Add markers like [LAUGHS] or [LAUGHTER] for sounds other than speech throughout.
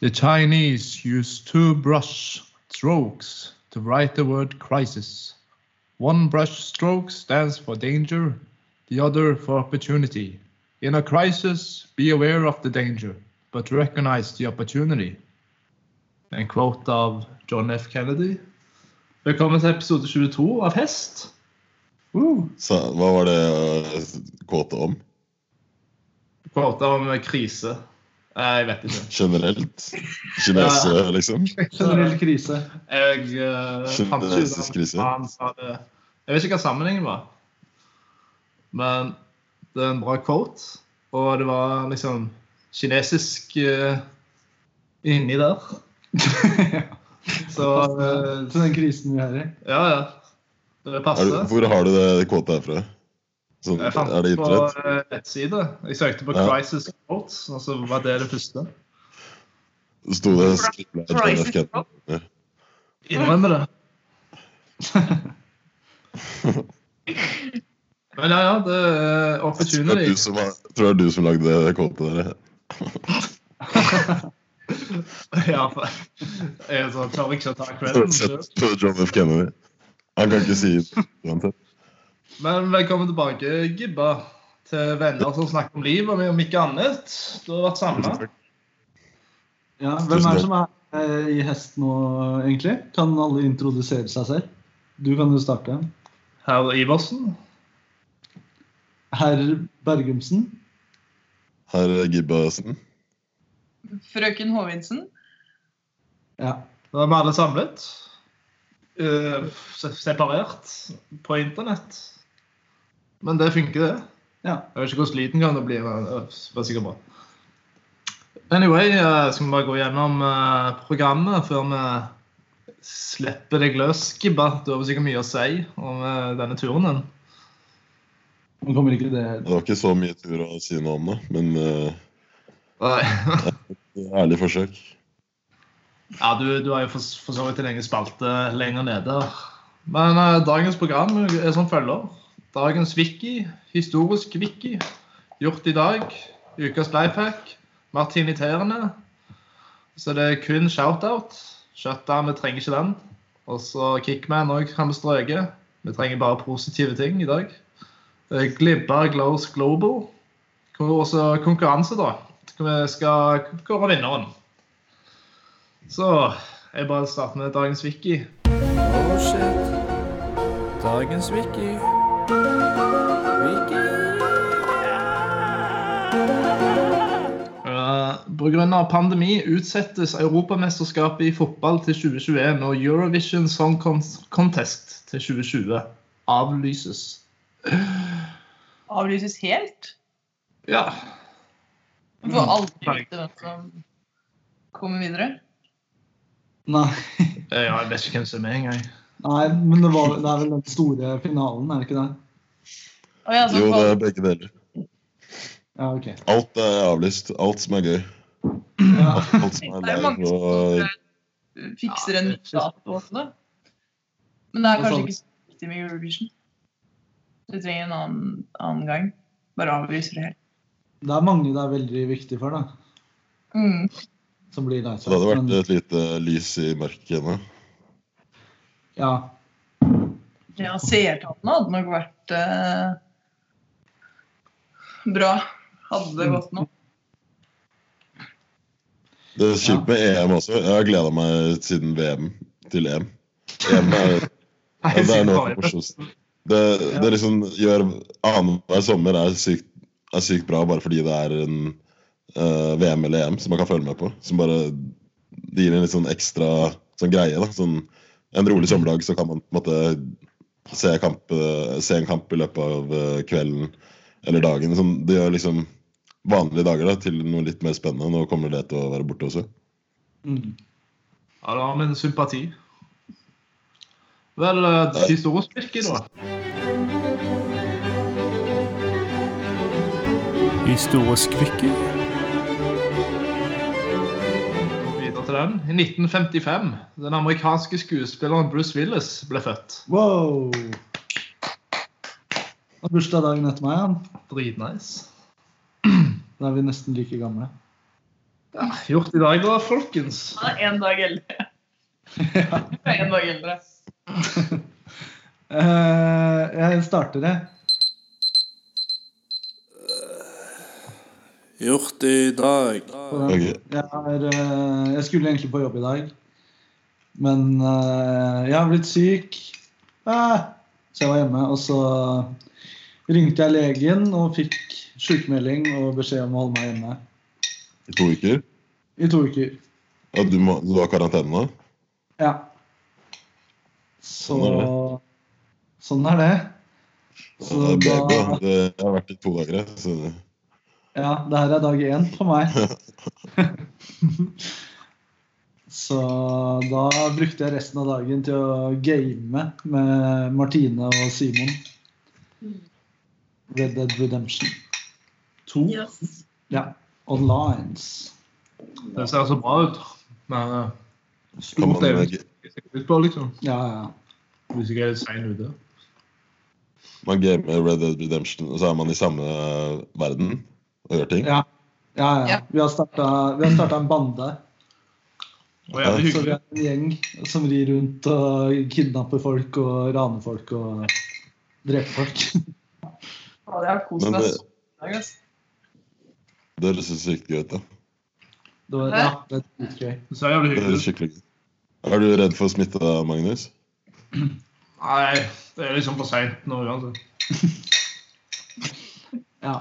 The Chinese use two brush strokes to write the word crisis. One brush stroke stands for danger, the other for opportunity. In a crisis, be aware of the danger, but recognize the opportunity. En quote av John F. Kennedy. Velkommen til episode 22 av Hest. Uh, Så, hva var det uh, kåte om? quote om krise. Eh, Jeg vet ikke. Generelt? Kinese, liksom? Generell krise. Jeg uh, Kinesisk krise. han sa det. Jeg vet ikke hva sammenhengen var. Men det er en bra quote. Og det var liksom kinesisk uh, inni der. [LAUGHS] Så uh, Til den krisen vi er i. ja, ja. Det Er passer. du, hvor har du det kvotet herfra? Sånn, Jeg fant det på nettside. Jeg søkte på Ja. 'Crisis Quotes', Altså, var det det første. Sto det skrevet? Innrømmer det. [LAUGHS] Men ja, ja, det er Jeg tror det opportunity. er du som, har, tror det er du som lagde det kåte der. Ja, [LAUGHS] for jeg så tør ikke å ta John F. Kennedy? Han kan ikke si det uansett. Men velkommen tilbake, Gibba, til venner som snakker om livet, og om ikke annet. Du har vært samla. Ja, hvem er det som er eh, i hest nå, egentlig? Kan alle introdusere seg selv? Du kan jo starte. Herr Iversen. Herr Bergumsen. Herr Gibbersen. Frøken Håvinsen. Ja. Da er vi alle samlet. Uh, separert på internett. Men det funker, det. Ja. Jeg vet ikke hvor sliten kan det bli. men det var sikkert bra. Anyway, eh, skal vi bare gå gjennom eh, programmet før vi slipper deg løs, Gibba. Du har sikkert mye å si om eh, denne turen din. Det Det var ikke så mye tur å si noe om det, men uh, [LAUGHS] et ærlig forsøk. Ja, du, du har jo for, for så vidt en egen spalte lenger nede. Men uh, dagens program er som følger. Dagens wiki, historisk wiki, gjort i dag. Ukas lifehack, martiniterende. Så det er kun shout-out. Shutdown, vi trenger ikke den. Og så Kickman òg kan vi strøke. Vi trenger bare positive ting i dag. Glibber Glibba Glows Global. Og også konkurranse, da. Vi skal kåre vinneren. Så jeg bare starter med dagens wiki. Oh shit. Dagens. Wiki. Pga. pandemi utsettes Europamesterskapet i fotball til 2021 og Eurovision Song Contest til 2020 avlyses. Avlyses helt. Ja. Du får aldri vite hvem som kommer videre. Nei. [LAUGHS] Ja, jeg vet ikke hvem som er med engang. Nei, men det, var, det er vel den store finalen, er det ikke det? Jo, det er begge deler. Ja, okay. Alt er avlyst. Alt som er gøy. Ja. Det er mange som eh, fikser en dato også. Men det er kanskje sånn- ikke så viktig med Eurovision. Du trenger en annen, annen gang. Bare avlyser det helt. Det er mange det er veldig viktig for, da. Mm. Som blir lei seg. det hadde vært et lite lys i mørket ja. Ja, seertallene hadde nok vært eh, bra. Hadde det gått nå. Det er kjipt med EM også. Jeg har gleda meg siden VM til EM. EM er, [LAUGHS] ja, det er noe av det morsomste. Det, det liksom gjør Annenhver sommer er sykt, er sykt bra bare fordi det er en uh, VM eller EM som man kan følge med på. Som bare det gir en litt sånn ekstra sånn greie. da sånn, En rolig sommerdag så kan man på en måte se, kamp, eh, se en kamp i løpet av eh, kvelden eller dagen. Sånn, det gjør liksom vanlige dager da, til noe litt mer spennende. Nå kommer det til å være borte også. Mm. Ja, da har vi en sympati. Vel, de store spirker, da. Historisk viktig. Videre til den. I 1955. Den amerikanske skuespilleren Bruce Willis ble født. Wow! Bursdag dagen etter meg. Dritnice. Da er vi nesten like gamle. Ja, gjort i dag, da, folkens. Er én dag eldre. [LAUGHS] En dag eldre. Eh, jeg starter, jeg. Gjort i dag. Jeg, er, eh, jeg skulle egentlig på jobb i dag, men eh, jeg har blitt syk. Ah, så jeg var hjemme, og så ringte jeg legen og fikk sykemelding og beskjed om å holde meg hjemme I to uker. i to uker. Ja, du, må, du har karantene nå? Ja. Så Sånn er Sånn er det. Så Ja, det er baby, da. Det, jeg har vært i to dager, jeg. Så ja, det her er dag én for meg. [LAUGHS] Så da brukte jeg resten av dagen til å game med Martine og Simon. Red Dead Redemption 2. Yes. Ja. Onlines. Det ser så bra ut. Men stort er det ikke på, liksom. Ja, ja. Hvis ikke er litt sein ute. man gamer Red Dead Redemption, og så er man i samme eh, verden og gjør ting? Ja, ja. ja. Ja. Vi har starta en bande. Og jævlig Så vi er en gjeng som rir rundt og kidnapper folk og raner folk og dreper folk. Ja, det har kost meg det- så i dag. Altså. Det høres sykt gøy ut, da. Det ja, det er dritgøy. Det ser jævlig hyggelig ut. skikkelig gøy. Er du redd for smitte, da, Magnus? [CLEARS THROAT] Nei, det er liksom for seint nå uansett. [LAUGHS] Ja.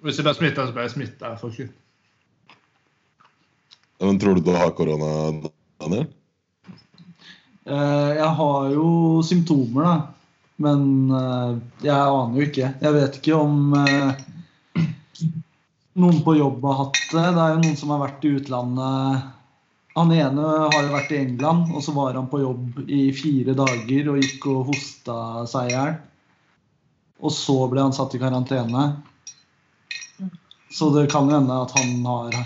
Hvis jeg blir smitta, så blir jeg smitta. Ja, Men tror du du har korona, Daniel? Eh, Jeg har jo symptomer, da. Men eh, jeg aner jo ikke. Jeg vet ikke om eh, noen på jobb har hatt det. Det er jo noen som har vært i utlandet. Han ene har jo vært i England, og så var han på jobb i fire dager og gikk og hosta seg i hjel. Og så ble han satt i karantene. Så det kan jo hende at han har,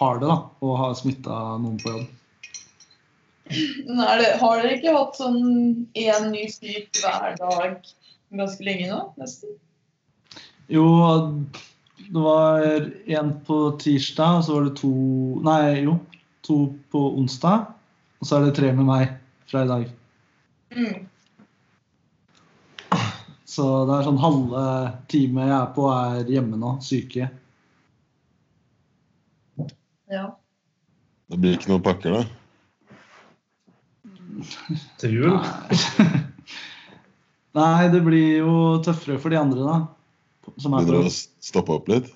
har det, da, og har smitta noen på jobb. Det, har dere ikke hatt sånn én ny syk hver dag ganske lenge nå? Nesten? Jo, det var en på tirsdag, og så var det to Nei, jo. To på onsdag. Og så er det tre med meg fra i dag. Mm. Så det er sånn halve time jeg er på, er hjemme nå. Syke. Ja. Det blir ikke noen pakker, da? Til jul. Nei. [LAUGHS] Nei, det blir jo tøffere for de andre, da. Som du å stoppe opp litt?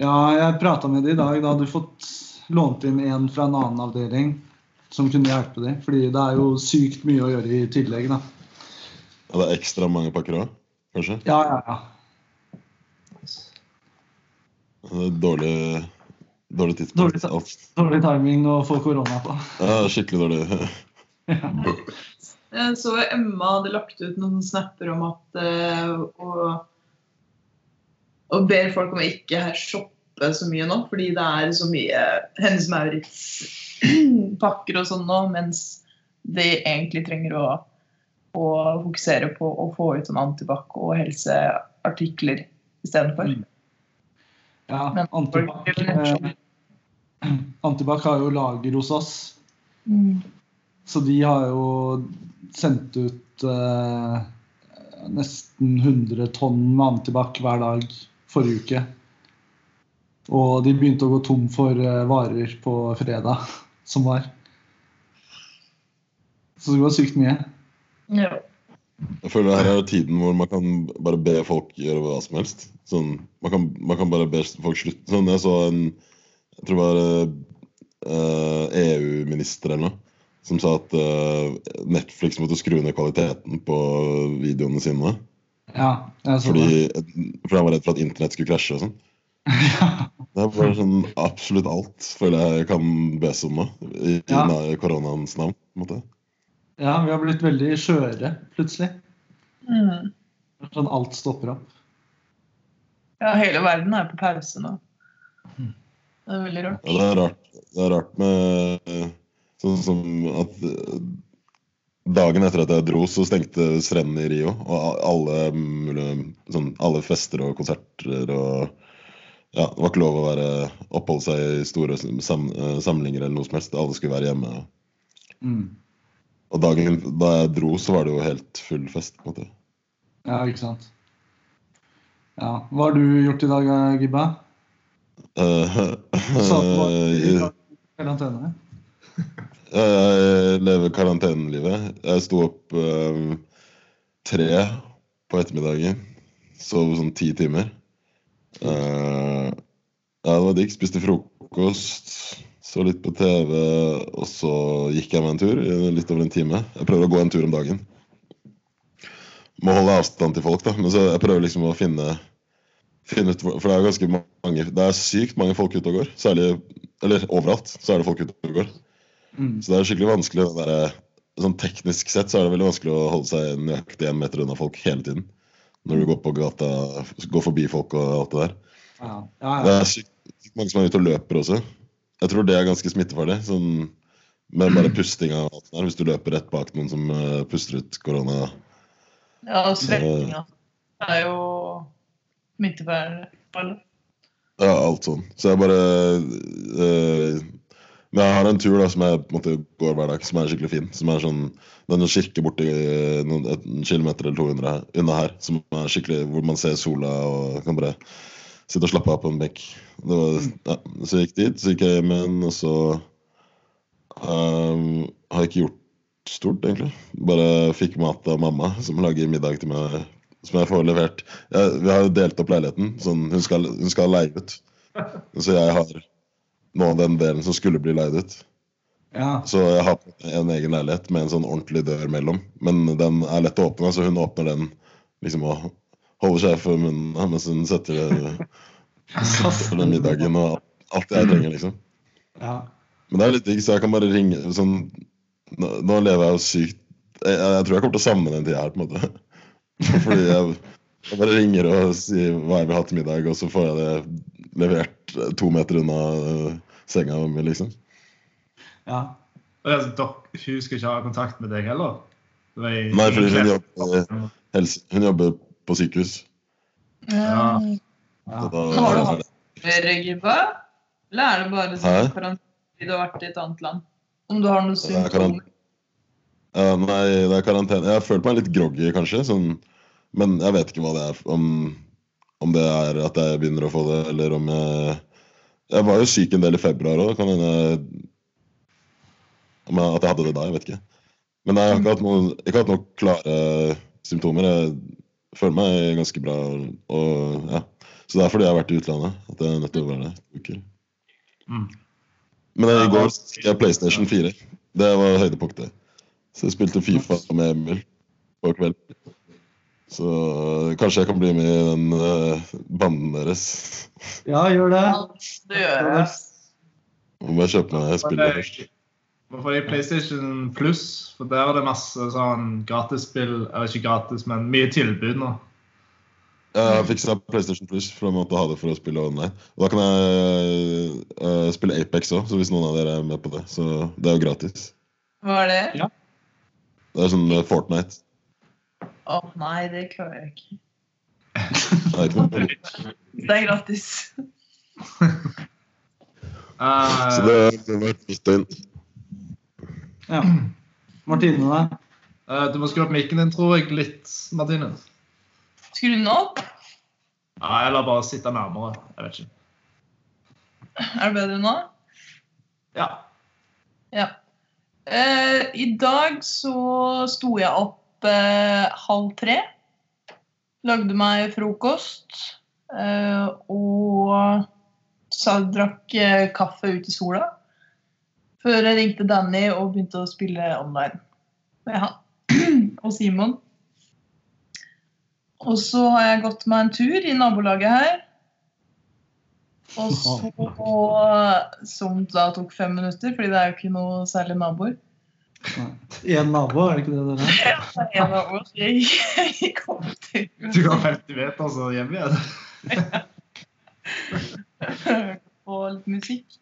Ja, jeg prata med dem i dag. Da hadde du fått lånt inn en fra en annen avdeling som kunne hjelpe dem. Fordi det er jo sykt mye å gjøre i tillegg, da. Ja, det er ekstra mange pakker òg, kanskje? Ja, ja, ja. Det er dårlig, dårlig tidspunkt. Dårlig. Dårlig timing å få korona på. Ja, skikkelig dårlig. [LAUGHS] [LAUGHS] Jeg så Emma hadde lagt ut noen snapper om at eh, og, og ber folk om å ikke shoppe så mye nå, fordi det er så mye Hennes Maurits-pakker og sånn nå, mens de egentlig trenger å, å fokusere på å få ut sånn antibac og helseartikler istedenfor. Ja, Men Antibac, eh, Antibac har jo lager hos oss, Mm. Så de har jo sendt ut eh, nesten 100 tonn med antibac hver dag forrige uke. Og de begynte å gå tom for eh, varer på fredag, [LAUGHS] som var. Så det går sykt mye. Ja. Jeg føler her er tiden hvor man kan bare be folk gjøre hva som helst. Sånn, man, kan, man kan bare be folk slutte. Sånn, jeg så en Jeg tror det var eh, EU-minister eller noe. Som sa at uh, Netflix måtte skru ned kvaliteten på videoene sine. Ja, jeg så Fordi, det. fordi han var redd for at internett skulle krasje og sånn. Ja. [LAUGHS] Det er bare sånn absolutt alt føler jeg kan bes om nå. I, Ja. i koronaens navn. på en måte. ja, vi har blitt veldig skjøre plutselig. Mm. Sånn alt stopper opp. Ja, hele verden er på pause nå. Det er veldig rart. Ja, det er rart, det er rart med sånn som at eh, dagen etter at jeg dro, så stengte strendene i Rio. Og alle, sånn, alle fester og konserter og ja, Det var ikke lov å være, oppholde seg i store sam, eh, samlinger eller noe som helst. Alle skulle være hjemme. Mm. Og dagen da jeg dro, så var det jo helt full fest. på en måte. Ja, ikke sant. Ja. Hva har du gjort i dag, Gibba? [LAUGHS] Uh, uh, at [LAUGHS] jeg, lever karantenelivet. Jeg sto opp uh, tre på ettermiddagen. Sov sånn ti timer. Uh, ja, det var digg. Spiste frokost, så litt på TV, og så gikk jeg meg en tur litt over en time. Jeg prøver å gå en tur om dagen. Må holde avstand til folk, da. Men så jeg prøver liksom å finne, finne ut For det er ganske mange Det er sykt mange folk ute og går. Særlig Eller overalt så er det folk ute og går. Mm. Så det er skikkelig vanskelig det der, Sånn teknisk sett så er det veldig vanskelig å holde seg nøyaktig én meter unna folk hele tiden. Når du går på gata, går forbi folk og alt det der. Ja, ja, Det er sykt mange som er ute og løper også. Jeg tror det er ganske smittefarlig. Sånn med bare pustinga og alt det der. Hvis du løper rett bak noen som uh, puster ut korona. Ja, og svettinga. Det er jo smittebærende. Ja, alt sånn. Så jeg bare eh, Men jeg har en tur da som jeg på en måte går hver dag, som er skikkelig fin. Som er sånn Det er en kirke borti noen, en kilometer eller 200 her- unna her, som er skikkelig, hvor man ser sola og kan bare sitte og slappe av på en benk. Det var, ja, så jeg gikk dit, så gikk jeg hjem igjen, og så um, har jeg ikke gjort stort, egentlig. Bare fikk mat av mamma, som lager middag til meg, som jeg får levert. Jeg, vi har jo delt opp leiligheten, sånn hun skal, hun skal leie ut. [LAUGHS] Så jeg har nå den delen som skulle bli leid ut. ja. Så jeg har en egen leilighet med en sånn ordentlig dør mellom. Men den er lett å åpne, så hun åpner den liksom og holder seg for munnen mens hun setter det [LAUGHS] for den middagen og alt jeg trenger, liksom. ja. Men det er litt digg, så jeg kan bare ringe sånn Nå, nå lever jeg jo sykt jeg, jeg tror jeg kommer til å savne den tida her, på en måte. [LAUGHS] Fordi jeg, jeg bare ringer og sier hva jeg vil ha til middag, og så får jeg det levert to meter unna eh, senga mi, liksom. ja. Og altså, dere, Hun skal ikke ha kontakt med deg heller? Er i- Nei, fordi hun jobber, helse, hun jobber på sykehus. Ja. ja. Da, Har du hatt ferie? Eller er det bare sånn karantene fordi du har vært i et annet land? Om du har noen er symptomer? Nei, det er karantene. Jeg har følt meg litt groggy, kanskje. Sånn, men jeg vet ikke hva det er. Om, om det er at jeg begynner å få det, eller om jeg Jeg var jo syk en del i februar òg. Kan hende at jeg hadde det da. Jeg vet ikke. Men jeg har ikke hatt noen, ikke hatt noen klare symptomer. Jeg føler meg ganske bra. Og, ja. Så det er fordi jeg har vært i utlandet at jeg er nødt til å være der uker. Mm. Men i går fikk jeg PlayStation 4. Det var høydepunktet. Så jeg spilte Fifa med Emil på kveld. Så øh, kanskje jeg kan bli med i den uh, banden deres. ja, gjør det. Det gjør jeg. Nå må jeg kjøpe meg spillet først. Må få deg PlayStation Plus, for der er det masse sånn gratisspill. Eller ikke gratis, men mye tilbud nå. Jeg fiksa PlayStation Plus, for å måtte ha det for å spille online. Og da kan jeg uh, spille Apex òg, hvis noen av dere er med på det. Så det er jo gratis. Hva er det? Ja. Det er sånn Fortnite. Å nei, det klarer jeg ikke. [LAUGHS] Det er gratis. Uh, [LAUGHS] Så det, har vært nytt døgn. Ja. Martine, da? Uh, du må skru opp mikken din, tror jeg, litt, Martine. Skru den opp. Ja, eller bare sitte nærmere. Jeg vet ikke. Er det bedre nå? Ja. Ja. Uh, I dag så sto jeg opp eh, halv tre. Lagde meg frokost. Eh, og så drakk eh, kaffe ut i sola. Før jeg ringte Danny og begynte å spille online med han [CLEARS THROAT] og Simon. Og så har jeg gått meg en tur i nabolaget her. Og så, som da tok fem minutter, fordi det er jo ikke noe særlig naboer. Én nabo, er det ikke det dere er? En én nabo. jeg, jeg kom til Du går 50 vet altså hjemme igjen. Ja [LAUGHS] på litt musikk.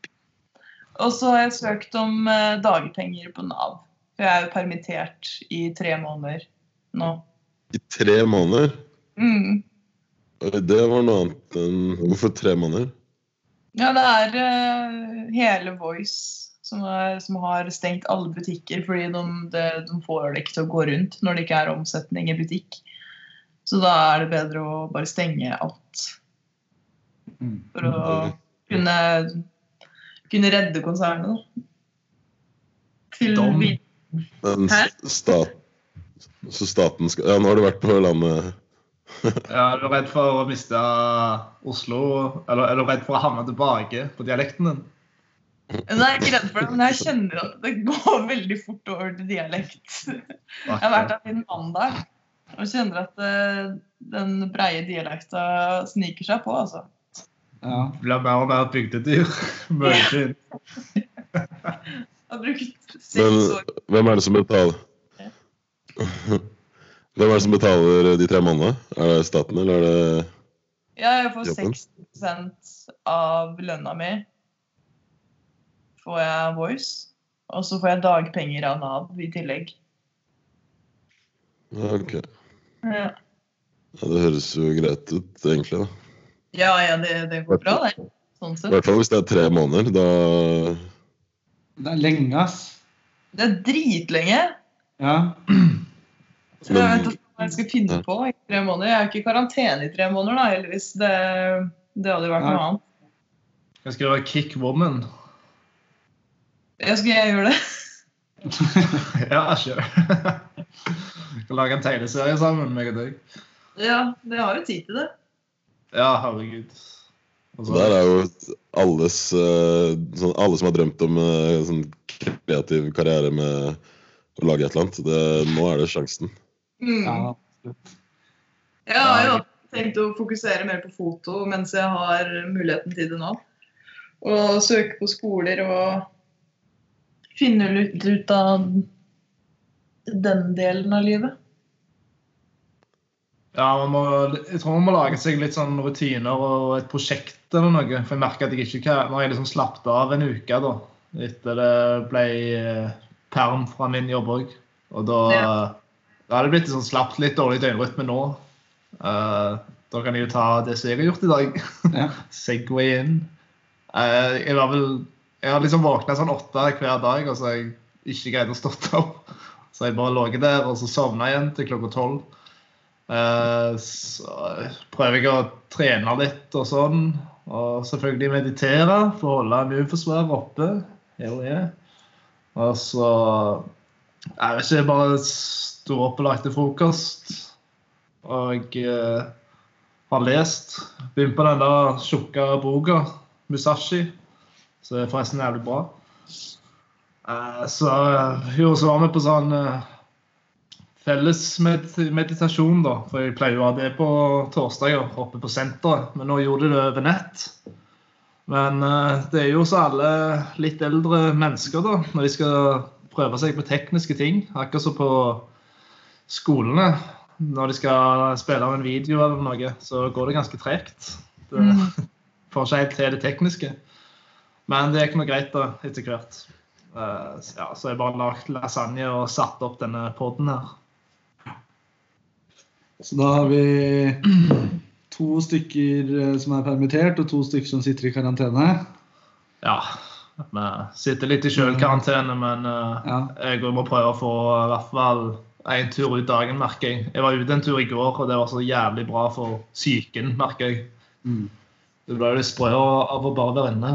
Og så har jeg søkt om eh, dagpenger på Nav. For jeg er jo permittert i tre måneder nå. I tre måneder? Mm. Det var noe annet enn Hvorfor tre måneder? Ja, det er uh, hele Voice som, er, som har stengt alle butikker fordi de, de, de får det ikke til å gå rundt når det ikke er omsetning i butikk. Så da er det bedre å bare stenge alt Mm. for å kunne, kunne redde konsernet. da. Til Men Hæ? stat, så staten skal Ja, nå har du vært på landet Ja, er du redd for å miste Oslo? Eller er du redd for å havne tilbake på dialekten din? Jeg er ikke redd for det, men jeg kjenner at det går veldig fort over til dialekt. Jeg har vært her siden mandag og kjenner at eh, den breie dialekta sniker seg på, altså. Ja. Blir mer og mer bygdedyr. [LAUGHS] [LAUGHS] Jeg har brukt seks Men år. hvem er det som betaler [LAUGHS] Hvem er det som betaler de tre månedene? Er det staten, eller er det Ja, jeg får 60% av lønna mi. Får jeg Voice. Og så får jeg dagpenger av Nav i tillegg. Ok. Ja, Ja, det høres jo greit ut, egentlig. da. ja, ja det, det går bra, det. Sånn I hvert fall hvis det er tre måneder. Da Det er lenge, ass. Det er dritlenge. Ja. Så jeg vet ikke hva jeg skal finne på i tre måneder. Jeg er ikke i karantene i tre måneder, da, heldigvis. Det, det hadde jo vært noe annet. Jeg skal være Kick Ja, skal jeg gjøre det? [LAUGHS] Ja, sure. Vi kan lage en tegneserie sammen, meg og deg. Ja, vi har jo tid til det. Ja, herregud. Altså, Så så- der er jo alles eh, sånn, Alle som har drømt om en sånn kreativ karriere med å lage et eller annet. Det, nå er det sjansen. Mm. ja. absolutt. Jeg har jo tenkt å fokusere mer på foto mens jeg har muligheten til det nå. Og søke på skoler og finne litt ut av den delen av livet. Ja, man må, jeg tror man må lage seg litt sånn rutiner og et prosjekt eller noe. For jeg merker at jeg ikke kan Nå har jeg liksom slappet av en uke da, etter det ble eh, perm fra min jobb òg. Og da, Ja. da er det blitt sånn slapt litt dårlig døgnrytme nå. Uh, da kan jeg jo ta det som jeg har gjort i dag. Ja. [LAUGHS] Segway inn. Uh, jeg var vel Jeg har liksom våkna sånn åtte hver dag, og så har jeg ikke greid å stå opp. Så jeg bare lå der, og så sovna igjen til klokka tolv. Eh, så prøver jeg å trene litt og sånn. Og selvfølgelig meditere for å holde immunforsvaret oppe. Og så Jeg vet ikke, bare stå opp og lagde frokost. Og eh, har lest. Begynt på den der tjukke boka, Musashi. Er forresten jævlig bra. Eh, så jo, så var vi på sånn eh, felles med meditasjon, da. For jeg pleier jo å ha det på torsdager oppe på senteret. Men nå gjorde jeg det over nett. Men eh, det er jo så alle litt eldre mennesker, da, når de skal prøve seg på tekniske ting. Akkurat som på skolene. Når de skal spille av en video eller noe, så går det ganske tregt. Det Mm. får ikke helt til det tekniske. Men det gikk nå greit da, etter hvert. Uh, ja, så jeg bare lagd lasagne og satt opp denne poden her. Så da har vi to stykker eh, som er permittert, og to stykker som sitter i karantene. Ja, vi sitter litt i sjølkarantene, men uh, Ja. jeg må prøve å få i hvert fall én tur ut dagen, merker jeg. Jeg var ute en tur i går, og det var så jævlig bra for psyken, merker jeg. Mm. Det ble litt sprø av å bare være inne.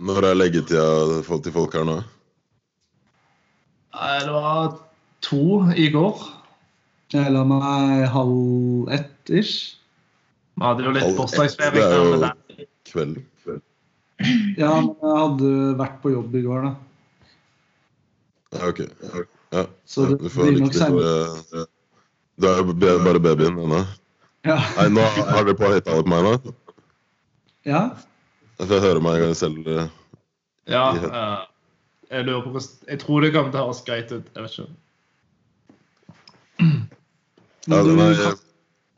Når er leggetida til folk her nå? Det var to i går. Jeg la meg halv ett ish. Vi hadde jo litt bursdagsfeiring. det er jo- kveld. det- Ja, men jeg hadde vært på jobb i går, da. Ja, ok. Ja, Så det du får til. for, Du er jo bare babyen ennå. Ja. Nei, nå har dere på høyttaler på meg nå? ja. Jeg får høre meg selv. uh, Ja, eh, jeg lurer på hvordan Jeg tror det kommer til å høres greit ut. Jeg vet ikke. [CLEARS THROAT] Ja, du, nei, jeg,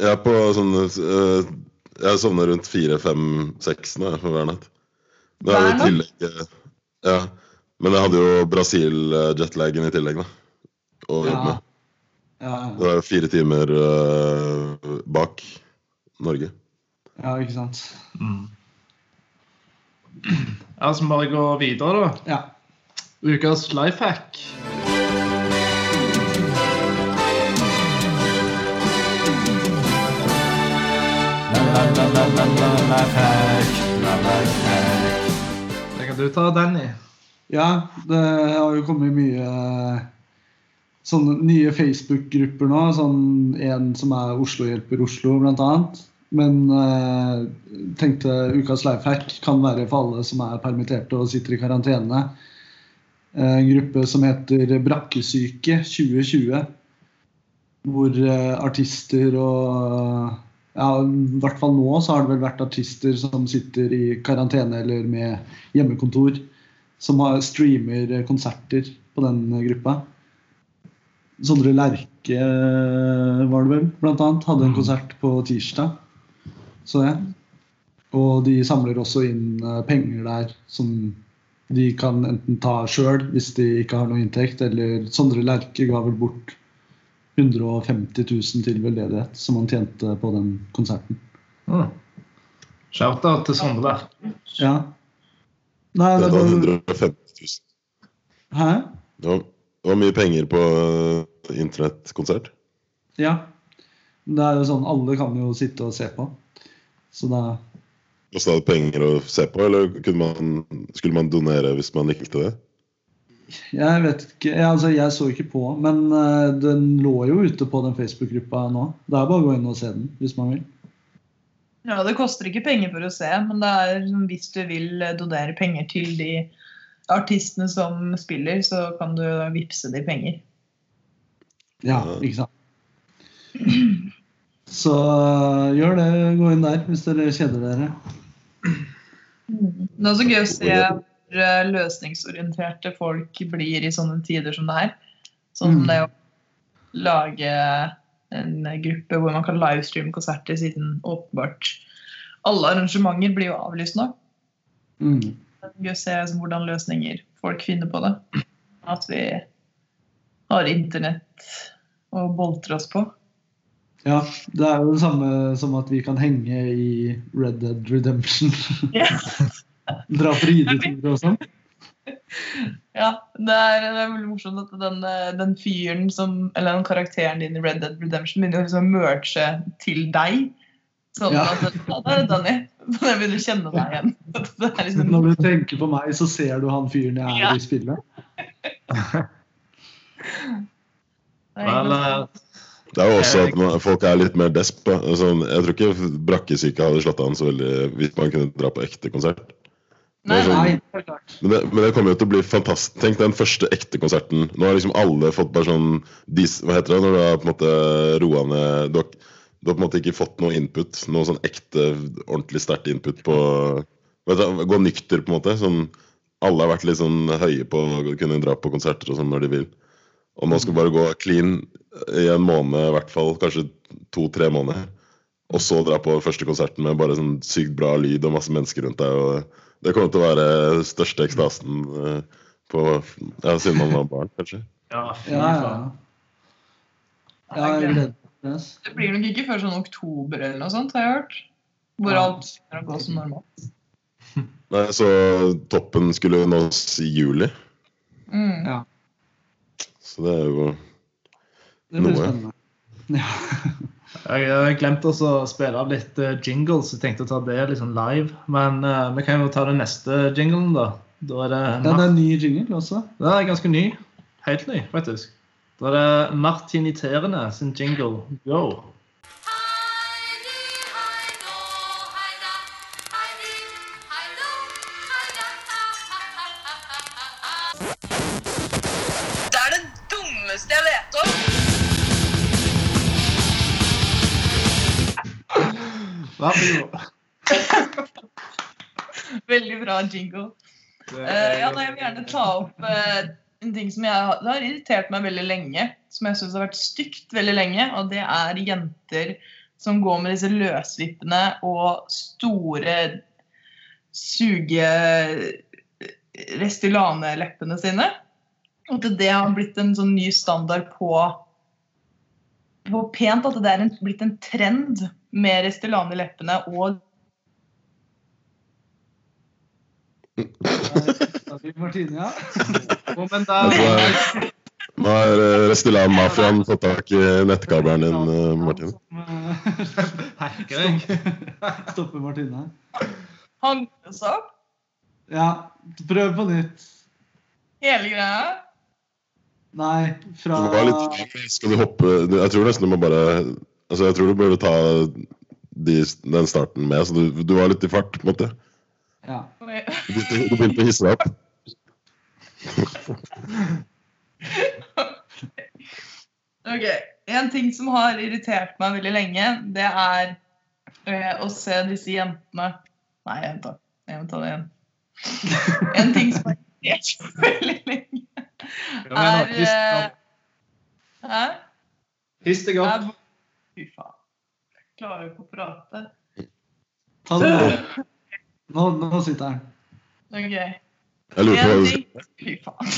jeg er på sånn uh, Jeg sovner rundt fire, fem, seks nå for hver natt. Det er jo i tillegg eh, Ja. Men jeg hadde jo Brasil-jetlagen i tillegg, da. Å jobbe med. Ja, Det var jo fire timer uh, bak Norge. ja, ikke sant. Mm. Ja, så må jeg gå videre, da. Ja. Ukas life hack. Det kan du ta, Danny. Ja, det har jo kommet mye sånne nye Facebook-grupper nå. Sånn En som er Oslo hjelper Oslo, blant annet. Men eh, tenkte ukas lifehack kan være for alle som er permitterte og sitter i karantene. Eh, En gruppe som heter Brakkesyke 2020. Hvor eh, artister og ja, I hvert fall nå så har det vel vært artister som sitter i karantene eller med hjemmekontor som har, streamer konserter på den gruppa. Sondre Lerche eh, var det vel, blant annet, hadde en Mm. konsert på tirsdag. Så det. Og de samler også inn eh, penger der som de kan enten ta sjøl hvis de ikke har noe inntekt, eller Sondre Lerche ga vel bort 150 000 til veldedighet som han tjente på den konserten. Mm. Shout-out til Sondre. Ja. Nei, Det var 150 000. Hæ? Det var, det var mye penger på eh, internettkonsert. Ja. Det er jo sånn alle kan jo sitte og se på. Så da Kosta det penger å se på, eller kunne man, skulle man donere hvis man likte det? Jeg vet ikke jeg, Altså, jeg så ikke på, men uh, den lå jo ute på den Facebook-gruppa nå. Det er bare å gå inn og se den hvis man vil. Ja, Det koster ikke penger for å se, men det er liksom, hvis du vil eh, donere penger til de artistene som spiller, så kan du vippse de penger. Ja, Ja. ikke sant. [CLEARS THROAT] Så eh, gjør det. Gå inn der hvis dere kjeder dere. Det er også gøy å se hvor eh, løsningsorienterte folk blir i sånne tider som det her. Sånn som Mm. det å lage en gruppe hvor man kan livestreame konserter, siden åpenbart alle arrangementer blir jo avlyst nå. Mm. Det er gøy å se liksom, hvordan løsninger folk finner på det. At vi har internett å boltre oss på. Ja, det er jo det samme som at vi kan henge i Red Dead Redemption. [LAUGHS] Dra på rideturer og sånn. Ja, det er, det er veldig morsomt at den, den fyren som Eller den karakteren din i Red Dead Redemption begynner å liksom merge til deg. Sånn Ja. at ja, det er Danny. Så jeg begynner å kjenne deg igjen. Det er liksom, Når du tenker på meg, så ser du han fyren jeg er Ja. i spillet. [LAUGHS] det er Vel, egentlig- eh, Det er jo også at man, folk er litt mer desp. Sånn, jeg tror ikke brakkesyke hadde slått an så veldig hvis man kunne dra på ekte konsert. Nei, sånn- nei. helt klart. Men det, men det kommer jo til å bli fantastisk. Tenk den første ekte konserten. Nå har liksom alle fått bare sånn dis, Hva heter det når du har på en måte roa ned du har, du har på en måte ikke fått noe input. Noe sånn ekte, ordentlig sterkt input på vet du, Gå nykter, på en måte. Sånn, alle har vært litt sånn høye på å kunne dra på konserter og sånn når de vil. Og man skal bare gå clean i en måned, i hvert fall kanskje to-tre måneder. Og så dra på første konserten med bare sånn sykt bra lyd og masse mennesker rundt deg. og Det kommer til å være største ekstasen eh, på ja, siden man var barn, kanskje. Ja, fy Ja, ja. faen. ja til det, blir nok ikke før sånn oktober eller noe sånt, har jeg hørt. Hvor alt begynner å gå som normalt. Nei, Så toppen skulle nås i juli. Mm. Ja. Så det er jo Det Noe. spennende. [LAUGHS] Ja. Jeg har glemt å spille av litt eh, jingles. Jeg tenkte å ta det liksom live. Men uh, vi kan jo ta den neste jinglen, da. Da er det, ja, det er en ny jingle også. Det er ganske ny. Helt ny, faktisk. Da er det Martiniterende sin jingle. Go! [LAUGHS] Veldig bra jingle. Det Eh, ja, da, jeg vil gjerne ta opp uh, en ting som jeg, har- det har irritert meg veldig lenge. Som jeg syns har vært stygt veldig lenge. Og det er jenter som går med disse løsvippene og store suge Restylane-leppene sine. Og at det har blitt en sånn ny standard på, på pent. At det er en, blitt en trend med Restylane i leppene og Martine, ja. Jo, men Nå der, har- Nå har eh, Restylane-mafiaen fått tak i nettkabelen din, eh, Martin. hacker. Stopper Martine. hang oss opp. Ja, prøv på nytt. Hele greia. Nei, fra Du litt Skal du hoppe Jeg tror nesten du må bare Altså, jeg tror du burde ta de, den starten med. Så du, du var litt i fart, på en måte. Ja. Du du begynte å hisse deg opp. Ok, En ting som har irritert meg veldig lenge, det er eh, å se disse jentene Nei, jeg må ta det igjen. En ting som har irritert meg veldig lenge, er eh. Hæ? Er- Fy faen. Jeg klarer jo ikke å prate. Ta det nå. Nå, nå sitter han. Ok. Jeg lurer på hva du ting Fy faen.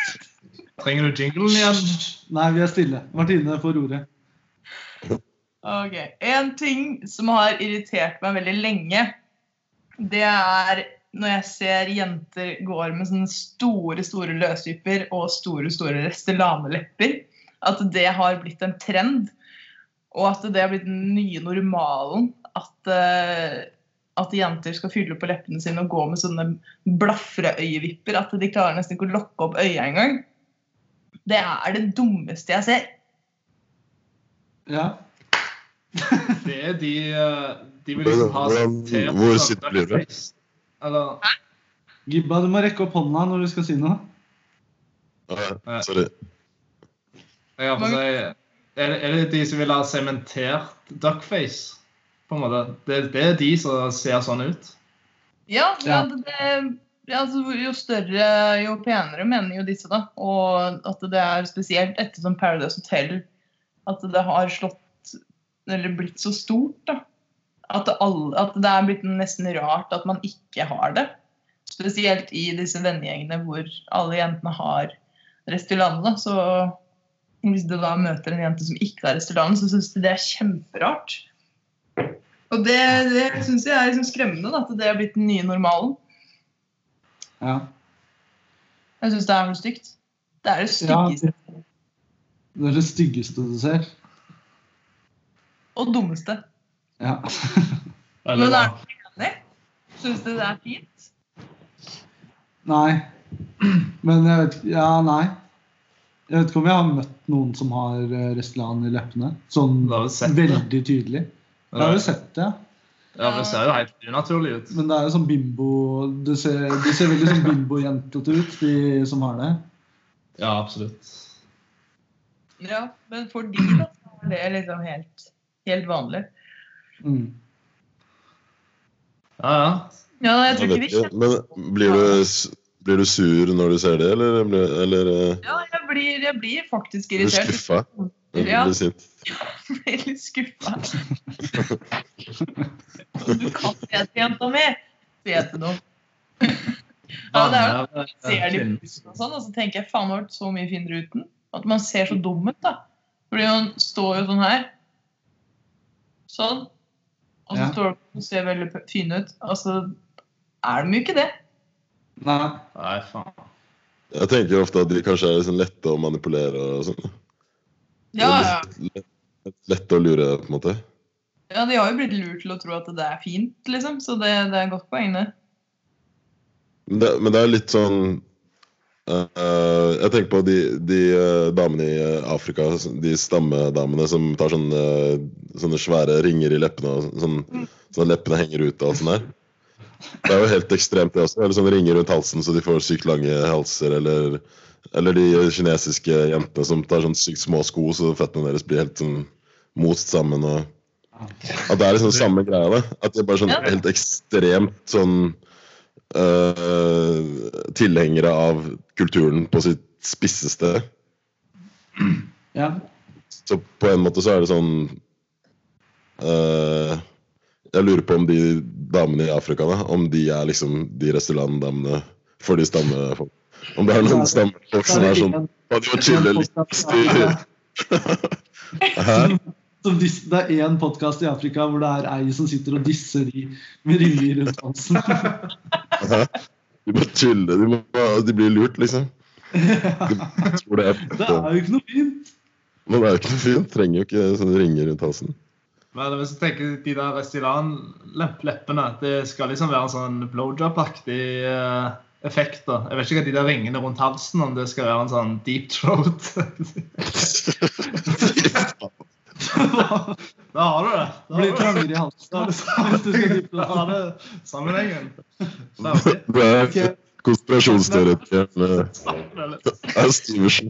[LAUGHS] Trenger du jinglen igjen? Nei, vi er stille. Martine får ordet. Ok. En ting som har irritert meg veldig lenge, det er når jeg ser jenter går med sånne store, store løsvipper og store, store Restylane-lepper. At det har blitt en trend, og at det har blitt den nye normalen. At, eh, at jenter skal fylle på leppene sine og gå med sånne blafreøyevipper. At de klarer nesten ikke å lokke opp øya engang. Det er det dummeste jeg ser. Ja. [LAUGHS] Det er de eh, De vil liksom ha Hvordan- hvor sitter du? Eller Gibba, du må rekke opp hånda når du skal si noe. Ah, Sorry. jeg har på si er det, er det de som vil ha sementert duckface? På en måte. Det, det er de som ser sånn ut. Ja. Ja, det, det, altså, jo større, jo penere, mener jo disse, da. Og at det er spesielt etter som Paradise Hotel at det har slått Eller blitt så stort, da. At det, alle, at det er blitt nesten rart at man ikke har det. Spesielt i disse vennegjengene hvor alle jentene har rest i da, Så hvis du da møter en jente som ikke har restaurant, så syns de det er kjemperart. Og det, det syns jeg er liksom skremmende, da, at det har blitt den nye normalen. Ja. Jeg syns det er noe stygt. Det er det ja. styggeste Det er det styggeste du ser. og dummeste. Ja. [LAUGHS] Eller, Men er du enig? Syns du det er fint? Nei. Men jeg vet ikke Ja, nei. Jeg vet ikke om jeg har møtt noen som har eh, Restylane i leppene. Sånn Du har jo sett det. veldig tydelig. Jeg har jo sett det, Ja, det ser jo helt unaturlig ut. men det er jo sånn bimbo Det ser, de ser veldig sånn bimbojentete ut, de som har det. Ja, absolutt. Ja, men for de, da, så er det liksom helt, helt vanlig. Mm. Ja, ja. Ja, jeg tror ikke vi kjenner Men blir du, s- blir du sur når du ser det, eller, eller eh, Ja, jeg blir, jeg blir faktisk blir du irritert. skuffa? Ja, blir sint? [LAUGHS] Ja, jeg blir litt skuffa. Du kan se til jenta mi, sier jeg til noen. Ja, det er jo eh, ser de kvinner. og sånn, og så tenker jeg faen, det har vært så mye finere uten. At man ser så dum ut, da. Fordi man står jo sånn her. Sånn. Og så Ja. står de og ser veldig fin ut. Altså, er de jo ikke det. Nei. Nei, faen. Jeg tenker ofte at de kanskje er liksom lette å manipulere og sånn. Ja, ja. Lett, lett, lette å lure, på en måte. ja, de har jo blitt lurt til å tro at det er fint, liksom. Så det, det er godt poeng, det. Men det, men det er litt sånn Uh, Jeg tenker på de, de uh, damene i Afrika, de stammedamene som tar sånne, sånne svære ringer i leppene, og sånn, sånn at leppene henger ut og alt sånt der. Det er jo helt ekstremt, det også. Eller sånn ringer rundt halsen så de får sykt lange halser. Eller, eller de kinesiske jentene som tar sånn sykt små sko så føttene deres blir helt sånn most sammen. og At det er liksom samme greia. da At de er bare sånn helt ekstremt sånn øh, tilhengere av kulturen på sitt spisseste. Ja. Så på en måte så er det sånn øh, Jeg lurer på om de damene i Afrika, da, om de er liksom de restaurantdamene for de stammefolk. Om det er noen stammefolk som er sånn «Å, de må chille litt dis det er én podkast i Afrika hvor det er ei som sitter og disser de med ringer rundt halsen. De må chille. De, må, de blir lurt, liksom. [LAUGHS] De tror det er Det er jo ikke noe fint. Men det er jo ikke noe fint. Trenger jo ikke sånne ringer rundt halsen. Men hvis du tenker de der Restylane-leppene Det skal liksom være en sånn blowjob-aktig eh, effekt. da. Jeg vet ikke hva de der ringene rundt halsen, om det skal være en sånn deep throat. [LAUGHS] da har du det. Da Blir trangere i halsen. Da har du Hvis du skal dyppe Da det. sammenhengen. Det er konspirasjonsteoretikeren eh, er Stiversen.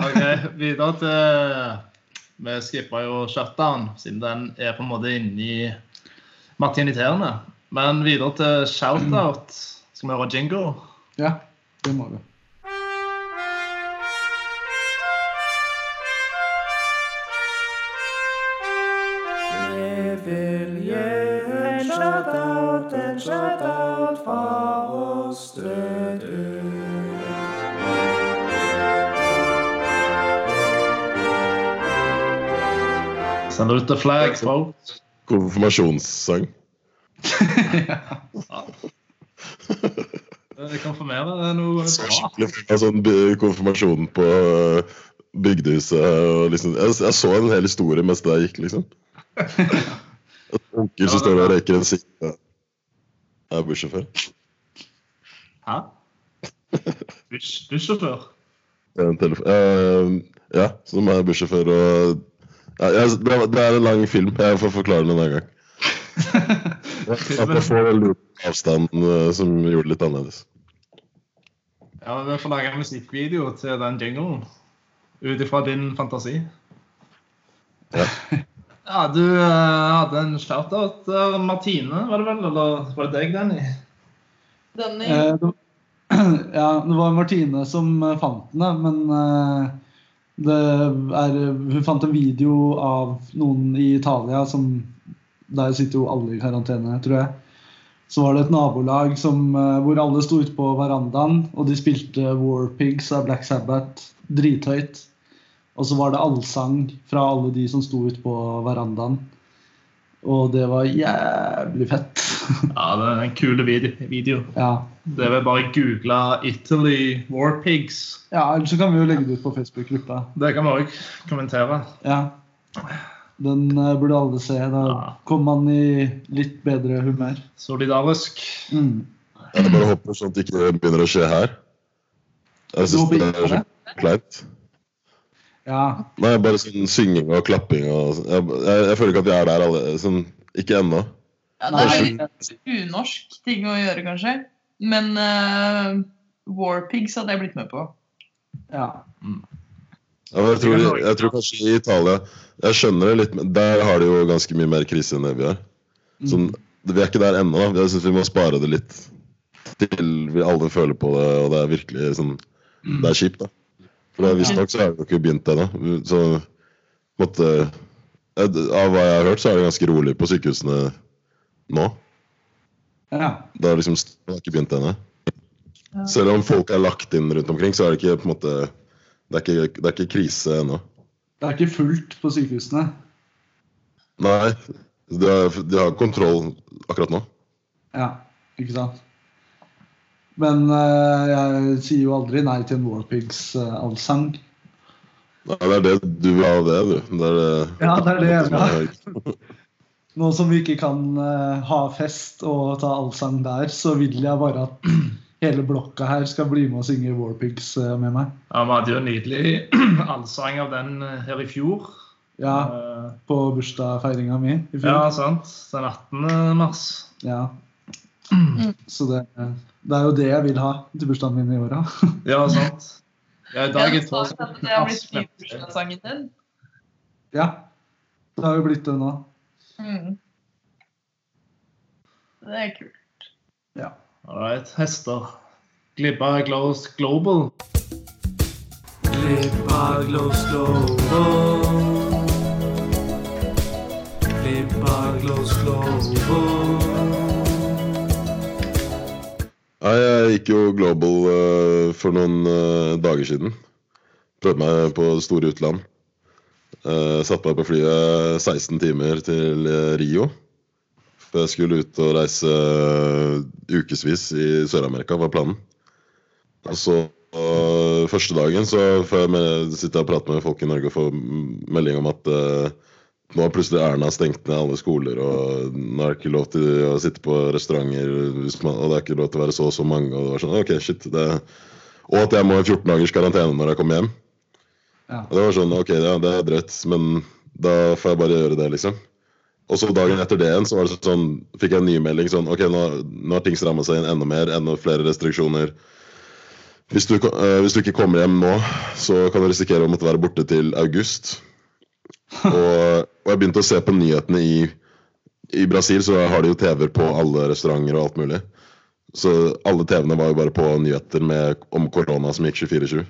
OK, videre til Vi skippa jo shutdown, siden den er på en måte inni martiniterende. Men videre til shoutout. Skal vi høre jingle? Ja, det må vi. Sender ut the flag, folks. Konfirmasjonssang. [LAUGHS] Det konfirmerer noe Så bra. sånn konfirmasjon på øh, bygdehuset. Og liksom, jeg, jeg så en hel historie mens det gikk, liksom. [LAUGHS] En onkel som står og røyker en sigg. Jeg er bussjåfør. Hæ? [LAUGHS] Bussjåfør? Er en telefon- Eh, ja, som er bussjåfør og ja, det, er- det er en lang film. Jeg får forklare den en annen gang. At jeg får den lure avstanden øh, som gjorde det litt annerledes. Ja, Vi får lage en musikkvideo til den jinglen. Ut ifra din fantasi. Ja. [LAUGHS] Ja, du eh, hadde en shout-out der. Martine, var det vel? Eller var det deg, Danny? Danny, Eh, [CLEARS THROAT] ja, det var Martine som eh, fant den, men eh, er, hun fant en video av noen i Italia som Der sitter jo alle i karantene, tror jeg. Så var det et nabolag som, eh, hvor alle sto ute på verandaen, og de spilte War Pigs av Black Sabbath drithøyt. Og så var det allsang fra alle de som sto ute på verandaen. Og det var jævlig fett. [LAUGHS] Ja, det er en kul video. video. ja. Det er vel bare å google 'Italy War Pigs'. Ja, ellers så kan vi jo legge det ut på Facebook-gruppa. Det kan vi òg kommentere. Ja. Den eh, burde alle se. Da Ja. kommer man i litt bedre humør. Solidarisk. Mm. Jeg bare håper det ikke begynner å skje her. Jeg synes syns det er så kleint. Ja. Nei, bare sånn synging og klapping og jeg, jeg, jeg føler ikke at vi er der alle sånn, Ikke ennå. ja, det er litt unorsk ting å gjøre, kanskje. Men uh, Warpigs hadde jeg blitt med på. ja. Ja, jeg, tror, jeg tror kanskje i Italia Jeg skjønner det litt, men der har de jo ganske mye mer krise enn det vi har. Sånn, vi er ikke der ennå. Jeg syns vi må spare det litt til vi alle føler på det, og det er virkelig sånn Det er kjipt, da. For visstnok så har vi jo ikke begynt ennå. Så på en måte eh, Av hva jeg har hørt, så er det ganske rolig på sykehusene nå. ja. Det har liksom det har ikke begynt ennå. Selv om folk er lagt inn rundt omkring, så er det ikke på en måte Det er ikke, det er ikke krise ennå. Det er ikke fullt på sykehusene. Nei, de har, de har kontroll akkurat nå. Ja, ikke sant? Men eh, jeg sier jo aldri nei til en Warpigs-allsang. Nei, det er det du vil ha av det, du. Det er det, Ja, det er det jeg som vil ha. [LAUGHS] Nå som vi ikke kan eh, ha fest og ta allsang der, så vil jeg bare at [CLEARS THROAT] hele blokka her skal bli med og synge Warpigs eh, med meg. Ja, Vi hadde jo en nydelig [CLEARS THROAT] allsang av den eh, her i fjor. Ja, Eh, på bursdagsfeiringa mi i fjor. ja sant. Den 18. mars. Ja. [CLEARS THROAT] Så det, det er jo det jeg vil ha til bursdagen min i åra. [LAUGHS] Ja, sant. Ja, i dag Jeg er sa at det har blitt bursdagssangen din. Ja, det har jo blitt det nå. Mm. Det er kult. Ja. All right, hester. Glibba Glows Global. Glippa glows global. Glippa glows global. Nei, jeg gikk jo global uh, for noen uh, dager siden. Prøvde meg på store utland. Uh, satte meg på flyet 16 timer til Rio. For jeg skulle ut og reise uh, ukevis i Sør-Amerika, var planen. Og så første dagen så får jeg med, sitte og prater med folk i Norge og får melding om at eh, nå har plutselig Erna stengt ned alle skoler, og nå er det ikke lov til å sitte på restauranter, og det er ikke lov til å være så og så mange. Og det var sånn, ok, shit. Det, og at jeg må i 14 dagers karantene når jeg kommer hjem. Ja. Og det var sånn, ok, ja, det er drøyt, men da får jeg bare gjøre det, liksom. Og så dagen etter det igjen så var det sånn, fikk jeg en ny melding sånn, ok, nå, nå har ting strammet seg inn enda mer, enda flere restriksjoner. Hvis du, eh, hvis du ikke kommer hjem nå, så kan du risikere å måtte være borte til august. [LAUGHS] Og, og jeg begynte å se på nyhetene i, i Brasil, så har de jo TV-er på alle restauranter og alt mulig. Så alle TV-ene var jo bare på nyheter med, om korona som gikk 24-7.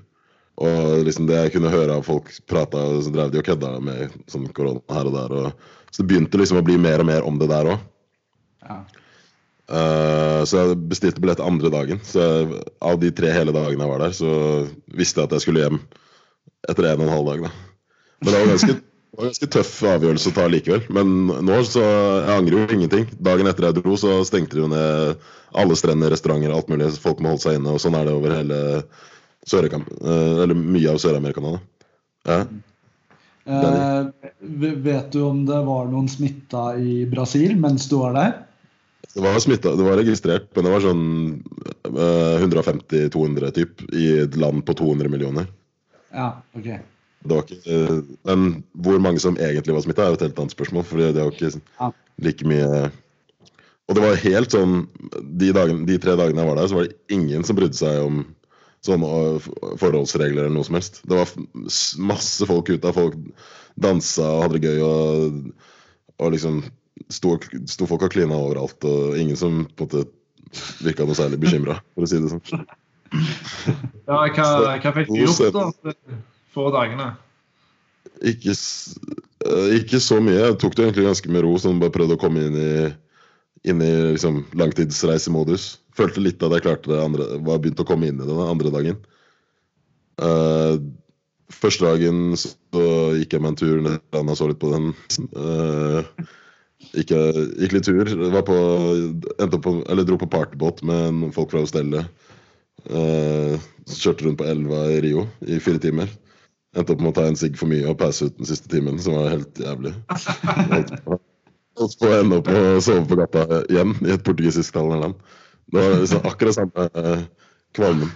Og liksom det jeg kunne høre av folk prata, så drev de og kødda med sånn korona her og der. Og, så det begynte liksom å bli mer og mer om det der òg. Ja. så jeg bestilte billett andre dagen. Så jeg, av de tre hele dagene jeg var der, så visste jeg at jeg skulle hjem etter en og en halv dag. da. Men det var ganske, det var ganske tøff avgjørelse å ta likevel. Men nå så jeg angrer jo ingenting. Dagen etter jeg dro, så stengte de ned alle strender, restauranter, alt mulig. Folk må holde seg inne. Og sånn er det over hele Sør-Amerika, eh, eller mye av Sør-Amerika. Ja. Eh, vet du om det var noen smitta i Brasil mens du var der? Det var smittet, det var registrert, men det var sånn eh, 150-200 typ i et land på 200 millioner. Ja, ok. Det var ikke, eh, men hvor mange som egentlig var smitta, er jo et helt annet spørsmål. For det var ikke like mye Og det var helt sånn de, dagen, de tre dagene jeg var der, så var det ingen som brydde seg om sånne eh, forholdsregler eller noe som helst. Det var masse folk ute av folk dansa og hadde det gøy og, og liksom sto, sto folk og klina overalt, og ingen som på en måte virka noe særlig bekymra, for å si det sånn. Ja, hva, hva fikk du gjort da for dagene? Ikke, eh, ikke så mye. Jeg tok det egentlig ganske med ro. Sånn bare prøvde å komme inn i, inn i liksom, langtidsreisemodus. Følte litt at jeg klarte det andre, var begynt å komme inn i det den andre dagen. Uh, første dagen så gikk jeg meg en tur ned og så litt på den. Uh, gikk, gikk litt tur. På, på, eller dro på partybåt med noen folk fra hostellet. Uh, kjørte rundt på elva i Rio i fire timer. Endte opp med å ta en sigg for mye og passe ut den siste timen, som var helt jævlig. [LAUGHS] Og så ende opp med å sove på gata igjen i et portugisisktalende land. Det var liksom akkurat samme eh, kvalmen.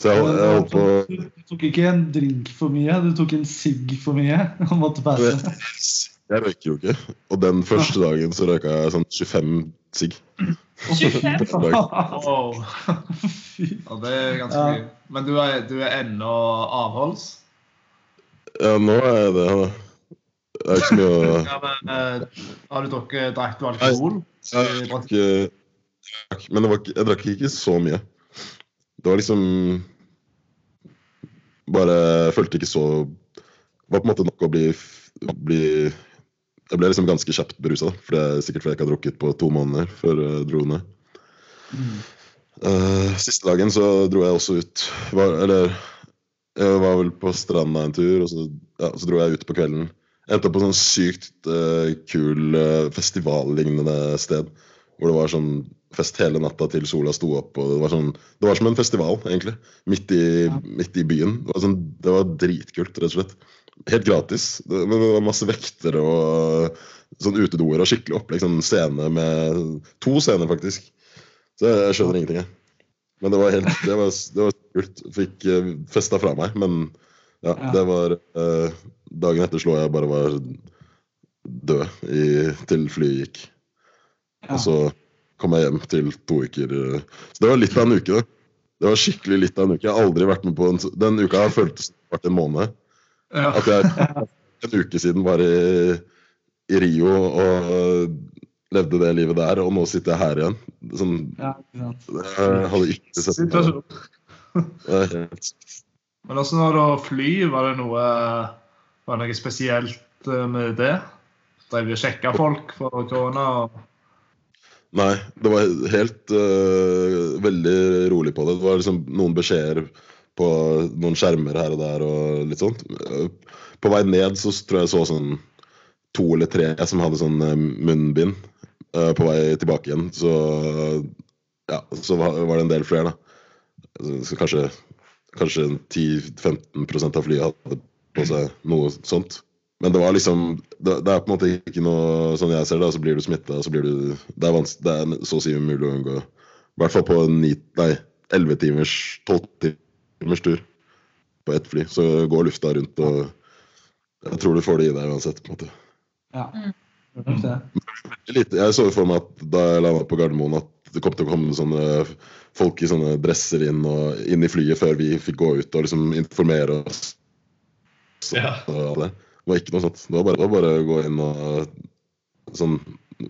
Så jeg, jeg holdt på Du tok ikke en drink for mye, du tok en sigg for mye [LAUGHS] og måtte passe. Jeg røyker jo ikke. Og den første dagen så røyka jeg sånn 25 sigg. 25? Per dag. Wow. Ja, det er ganske Ja. mye. Men du er, du er ennå avholds? Ja, nå er jeg det. Det er ikke så mye å Ja, men eh, Har du drukket Drakk du alkohol? Jeg drakk, jeg drakk- men det var, jeg drakk ikke så mye. Det var liksom Bare følte ikke så Det var på en måte nok å bli, bli Jeg ble liksom ganske kjapt berusa, for det er sikkert fordi jeg ikke har drukket på to måneder før jeg dro ned. Eh, siste dagen så dro jeg også ut. Var, eller jeg var vel på stranda en tur, og så, ja, så dro jeg ut på kvelden. Endte opp på sånn sykt uh, kul uh, festivallignende sted. Hvor det var sånn fest hele natta til sola sto opp. og Det var, sånn, det var som en festival, egentlig. Midt i, midt i byen. Det var, sånn, det var dritkult, rett og slett. Helt gratis. Det, var masse vektere og sånn utedoer og skikkelig opplegg. Sånn scene med To scener, faktisk. Så jeg, skjønner ingenting, jeg. Men det var helt [LAUGHS] Det var, det var kult. Fikk uh, festa fra meg, men ja, det var eh, Dagen etter slo jeg bare var død i, til flyet gikk. Og så kom jeg hjem til to uker. eh, Så det var litt av en uke, da. Det var skikkelig litt av en uke. Jeg har aldri vært med på en Den uka har føltes som det vært en måned. Ja. At jeg [LAUGHS] en uke siden var i, i Rio og levde det livet der, og nå sitter jeg her igjen. Sånn, Ja, jeg hadde ikke sett det. Det er helt Men også når du fly, var det noe, var det noe spesielt eh, med det? Drev og sjekka folk for korona? og- Nei, det var helt uh, veldig rolig på det. Det var liksom noen beskjeder på noen skjermer her og der og litt sånt. På vei ned så tror jeg så sånn to eller tre som hadde sånn øh, munnbind. øh, På vei tilbake igjen så ja, så var det en del flere, da. Så kanskje kanskje 10-15 av flyet hadde på seg noe sånt. Men det var liksom Det, er på en måte ikke noe sånn jeg ser det. Så blir du smitta, så blir du Det er, det er så å si umulig å unngå. I hvert fall på ni, nei, 11 timers, 12 timers tur på ett fly. Så går lufta rundt, og jeg tror du får det i deg uansett. på en måte. Ja. Mm. Jeg så for meg at da jeg landa på Gardermoen, at det kom til å komme sånne folk i sånne dresser inn, og, inn i flyet før vi fikk gå ut og liksom informere oss. Så, Ja. det. det var ikke noe sånt. Det var bare, det var bare å gå inn og sånn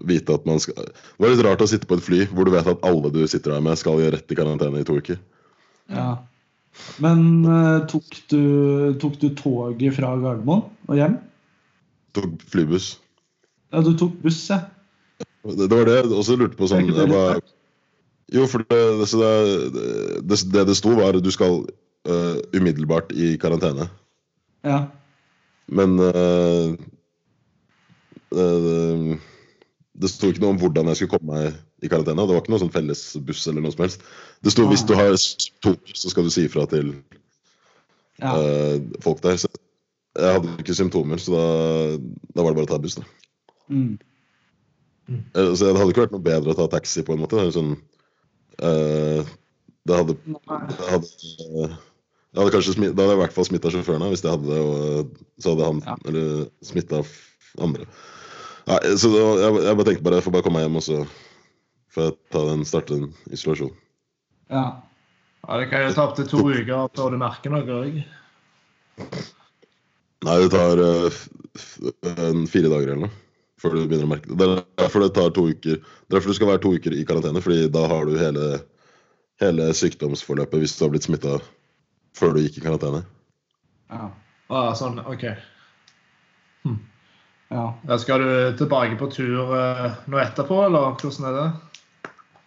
vite at man skal Det var litt rart å sitte på et fly hvor du vet at alle du sitter der med, skal rett i karantene i to uker. Ja. Men uh, tok, du, tok du toget fra Gardermoen og hjem? Tok flybuss. Ja, du tok buss, ja. Det, det var det jeg også lurte på. Sånn det var, Jo, for det det, det, det, det sto, var at du skal uh, umiddelbart i karantene. Ja. Men øh, det, det sto ikke noe om hvordan jeg skulle komme meg i karantene. Det var ikke noe sånn felles buss eller noe som helst. Det sto hvis du har to, så skal du si ifra til ja. uh, folk der. Så jeg hadde ikke symptomer, så da, da var det bare å ta buss. da. Mm. Eh, Så det hadde ikke vært noe bedre å ta taxi på en måte. Det, sånn, uh, det hadde, det hadde, det hadde kanskje smitt, Da hadde jeg i hvert fall smitta sjåføren, hvis jeg hadde det. Og så hadde han Ja. eller smitta andre. Nei, så var- jeg, jeg bare tenkte bare jeg får bare komme meg hjem, og så får jeg ta den, starte en isolasjon. Ja. Ja, Det kan jo ta opptil to uker før du merker noe òg. Nei, det tar en fire dager eller noe før du begynner å merke det. Det er derfor det tar to uker. Det er derfor du skal være to uker i karantene, fordi da har du hele, hele sykdomsforløpet hvis du har blitt smitta før du gikk i karantene. Ja. Ah, sånn, OK. ja. Ja, skal du tilbake på tur eh, nå etterpå, eller hvordan er det?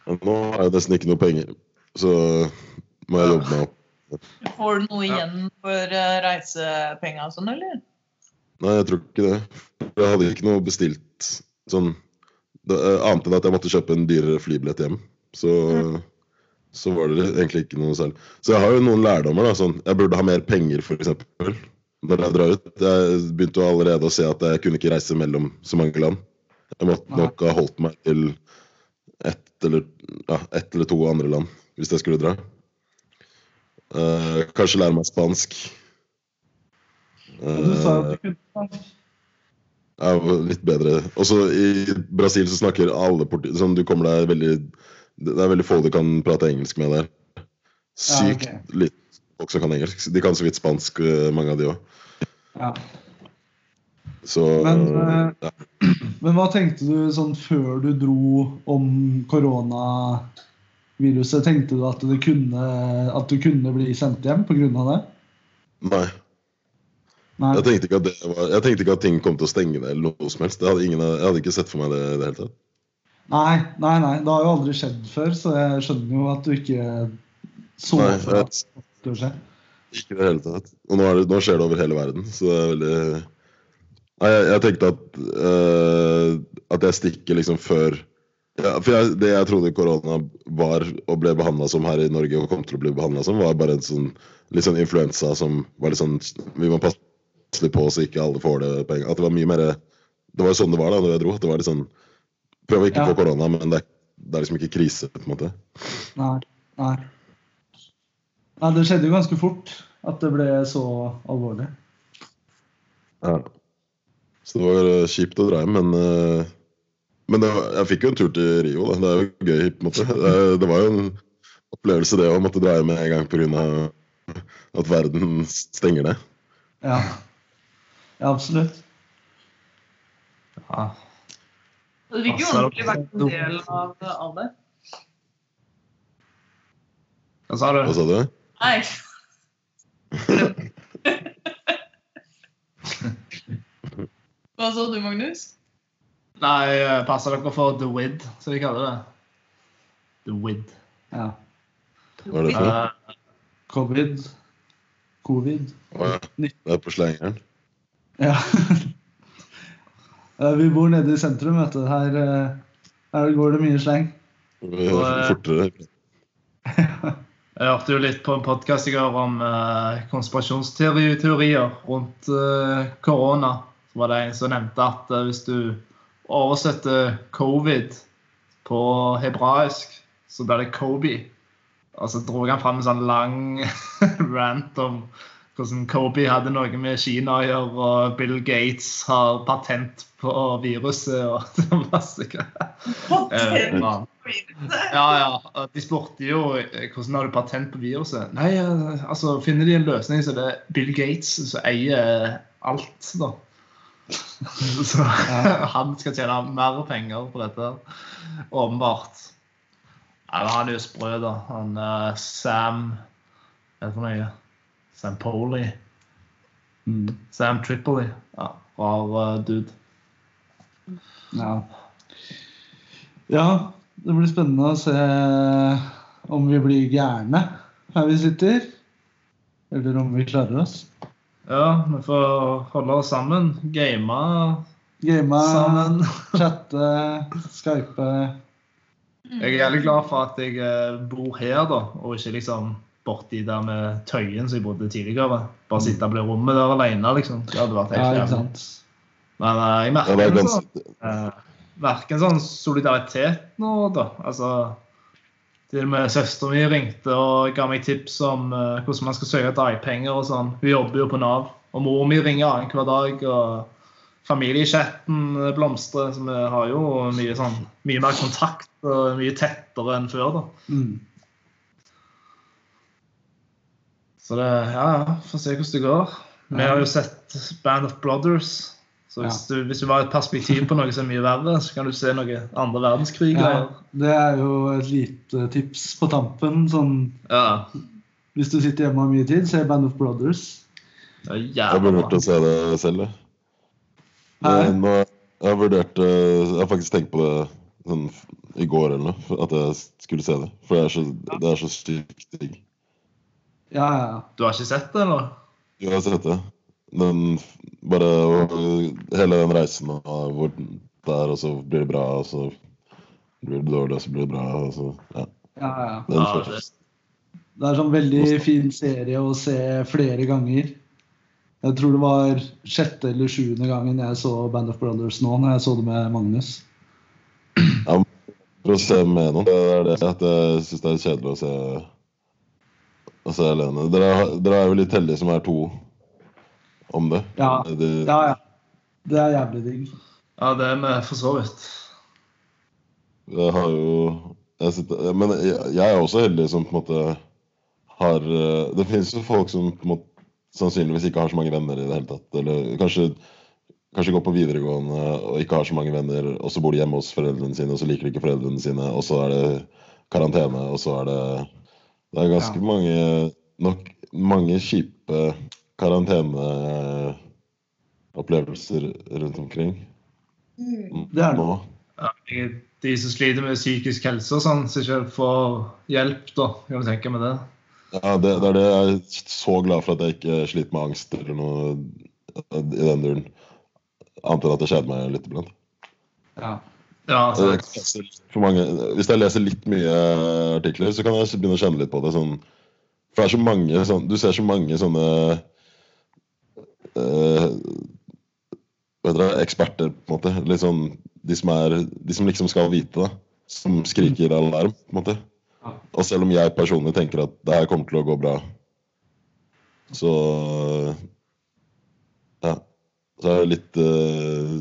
Nå har jeg nesten ikke noe penger, så må jeg jobbe meg opp. Får du noe igjen for reisepenger reisepenga og sånn, eller? Nei, jeg tror ikke det. Jeg hadde ikke noe bestilt sånn det, jeg enn at jeg måtte kjøpe en dyrere flybillett hjem. Så, så var det egentlig ikke noe særlig. Så jeg har jo noen lærdommer. da, sånn, Jeg burde ha mer penger, f.eks. Når jeg drar ut. Jeg begynte jo allerede å se at jeg kunne ikke reise mellom så mange land. Jeg måtte nok ha holdt meg til ett eller, ja, ett eller to andre land hvis jeg skulle dra. Uh, kanskje lære meg spansk. Og du sa Eh, at du kunne spansk. ja, litt bedre. Også i Brasil så snakker alle portugisisk Sånn, du kommer deg veldig Det er veldig få du kan prate engelsk med der. Sykt Ja, okay. litt folk som kan engelsk. De kan så vidt spansk, eh, mange av de òg. Ja. Så Men, eh, ja. Men hva tenkte du sånn før du dro om koronaviruset? Tenkte du at, det kunne, at du kunne bli sendt hjem pga. det? Nei. Nei. Jeg tenkte, det var, jeg tenkte ikke at ting kom til å stenge ned eller noe som helst. Hadde ingen, jeg hadde ikke sett for meg det i det hele tatt. nei, nei, nei. Det har jo aldri skjedd før, så jeg skjønner jo at du ikke så Nei, for at det skulle skje. ikke i det hele tatt. Og nå, det, nå skjer det over hele verden, så det er veldig jeg, jeg tenkte at uh, At jeg stikker liksom før ja, For jeg, det jeg trodde korona var og ble behandla som her i Norge, og kom til å bli behandla som, var bare en sånn litt sånn influensa som var litt sånn Vi må passe litt på så ikke alle får det på en gang. At det var mye mer Det var jo sånn det var da når jeg dro. Det var litt sånn Prøv å ikke Ja. få korona, men det er, det er liksom ikke krise, på en måte. Nei. Nei. Nei, det skjedde jo ganske fort at det ble så alvorlig. Ja. Så det var eh, kjipt å dra hjem, men eh, Men det var, jeg fikk jo en tur til Rio, da. Det er jo gøy, på en måte. Det, Det var jo en opplevelse, det å måtte dra hjem med en gang pga. at verden stenger ned. Ja. ja absolutt. Ja. Du fikk jo Altså, ordentlig vært en del av, av det. Hva sa du? Hva sa du? Nei. [LAUGHS] Hva sa du, Magnus? Nei, eh, passer dere for The Wid, som de kaller det? The Wid. Ja. Hva er det for? noe? Covid. Covid. Å, ja. Det er på slengeren. Ja. [LAUGHS] Eh, Vi bor nede i sentrum, vet du. Her, eh, her går det mye sleng. Fortere. [LAUGHS] Jeg hørte jo litt på en podkast i går om eh, konspirasjonsteorier rundt eh, korona. Var det en som nevnte at eh, hvis du oversetter covid på hebraisk, så blir det Kobe. Og så dro han fram en sånn lang [LAUGHS] rant om hvordan Kobe hadde noe med Kina å gjøre, og Bill Gates har patent på viruset og [LAUGHS] masse greier. Eh. Ja, ja. De spurte jo eh, hvordan har du patent på viruset. Nei, altså finner de en løsning, så det er Bill Gates som eier alt, da. [LAUGHS] Så han skal tjene mer penger på dette, åpenbart. Nei, han er jo sprø, da. Han uh, Sam Hva for noe? Sam Poli. Mm. Sam Tripoli. Ja, rar uh, dude. Ja. ja, det blir spennende å se om vi blir gærne her vi sitter. Eller om vi klarer oss. Ja, vi får holde oss sammen. Game Game, sammen. [LAUGHS] chatte, skype. Jeg er jævlig glad for at jeg eh, bor her, da, og ikke liksom borti der med Tøyen som jeg bodde tidligere. Bare sitte og bli rommet der alene, liksom. Det hadde vært Ja, helt ikke jævlig. sant. Men eh, jeg merker det en sånn, eh, merker en sånn solidaritet nå, da. Altså Til og med søstera mi ringte og ga meg tips om uh, hvordan man skal søke dagpenger og sånn. Hun jobber jo på Nav. Og mor mi ringer annenhver dag. og Familiechatten blomstrer. Så vi har jo mye, sånn, mye mer kontakt og mye tettere enn før. da. Mm. Så det, ja, ja, får se hvordan det går. Vi har jo sett Band of Brothers. Så hvis, du, hvis du var et perspektiv på noe som er mye verre, så kan du se noe andre verdenskrig. Ja, det er jo et lite tips på tampen. Sånn, Ja. hvis du sitter hjemme og har mye tid, se Band of Brothers. Det er jeg vurderte å se det selv, jeg. Nå- Jeg har vurdert eh, Jeg har faktisk tenkt på det sånn i går eller noe, at jeg skulle se det. For det er så, det er så sykt digg. Ja, ja, ja. Du har ikke sett det, eller? Jeg har sett det. Den bare Hele den reisen hvor det er, og så blir det bra, og så blir det dårlig, og så blir det bra. Og så, ja. ja, ja. Den Ja, det, Det er sånn veldig fin serie å se flere ganger. Jeg tror det var sjette eller sjuende gangen jeg så Band of Brothers nå, når jeg så det med Magnus. For å se med noen. Det er det at jeg syns det er kjedelig å se, å se alene. Dere, dere er jo litt heldige som er to om det. Ja. Det, Ja, ja. Det er jævlig digg. Ja, det er vi for så vidt. jeg har jo jeg sitter, Men jeg, jeg er også heldig som på en måte har eh, Det finnes jo folk som på en måte sannsynligvis ikke har så mange venner i det hele tatt. Eller kanskje, kanskje går på videregående og ikke har så mange venner, og så bor de hjemme hos foreldrene sine, og så liker de ikke foreldrene sine, og så er det karantene, og så er det Det er ganske Ja. mange nok mange kjipe karanteneopplevelser rundt omkring Det er det. nå. Ja, de som sliter med psykisk helse og sånn, som ikke får hjelp, da. Kan du tenke med det? Ja, det, det er det jeg er så glad for at jeg ikke sliter med angst eller noe i den duren. Annet enn at det skjedde meg litt iblant. Ja. Ja, altså, mange, hvis jeg leser litt mye artikler, så kan jeg begynne å kjenne litt på det. Sånn, for det er så mange sånn, Du ser så mange sånne eh, heter eksperter, på en måte. Sånn, de, som er, de som liksom skal vite det. Som skriker alarm, på en måte. Og selv om jeg personlig tenker at det her kommer til å gå bra, så Ja. Så er det litt uh,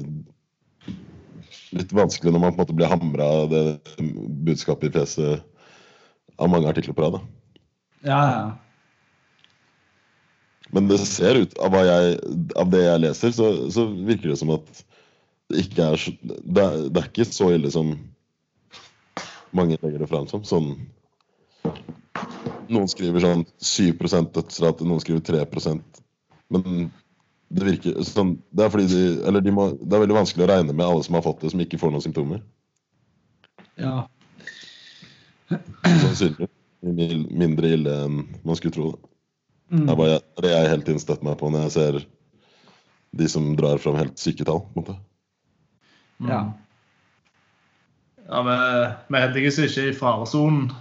Litt vanskelig når man på en måte blir hamra av det budskapet i fjeset av mange artikler på rad. Ja, ja. Men det ser ut, av, jeg, av det jeg leser, så, så virker det som at det ikke er så det er, det er ikke så ille som mange legger det fram som. Sånn Noen skriver sånn 7% dødsrate, noen skriver 3% Men det virker sånn Det er fordi de Eller de må, det er veldig vanskelig å regne med alle som har fått det, som ikke får noen symptomer. Ja. Sannsynligvis mindre ille enn man skulle tro. Da. Mm. Det er bare det er jeg hele tiden støtter meg på når jeg ser de som drar fram helt syke tall. på en måte. ja. Ja, vi, vi er heldigvis ikke i faresonen.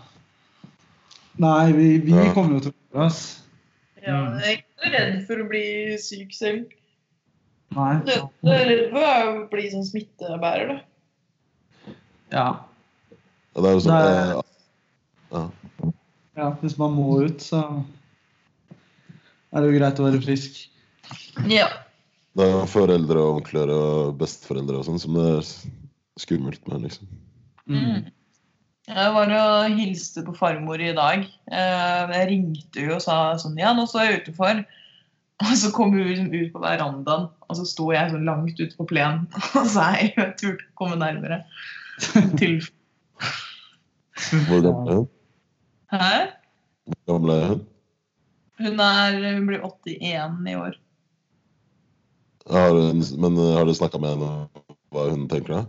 Nei, vi, vi Ja. kommer jo til å klare oss. Ja, jeg er ikke redd for å bli syk selv. Nei. Du jeg er redd for å bli sånn smittebærer, da. Ja. Ja, det er jo sånn, Nei. eh, ja. ja. Hvis man må ut, så er det jo greit å være frisk. Ja. Det er foreldre og onkler og besteforeldre og sånn som det er skummelt med, liksom. Mm. Jeg var og hilste på farmor i dag. Eh, Jeg ringte jo og sa sånn Ja, nå står jeg utenfor. Og så kom hun liksom ut på verandaen, og så sto jeg så langt ute på plenen. [LAUGHS] Og så jeg jeg turte ikke komme nærmere. Til Hvor gammel er hun? Hæ? Hvor gammel er hun? Hun, er, hun blir 81 i år. Har hun men eh, har du snakka med henne om hva hun tenker? da?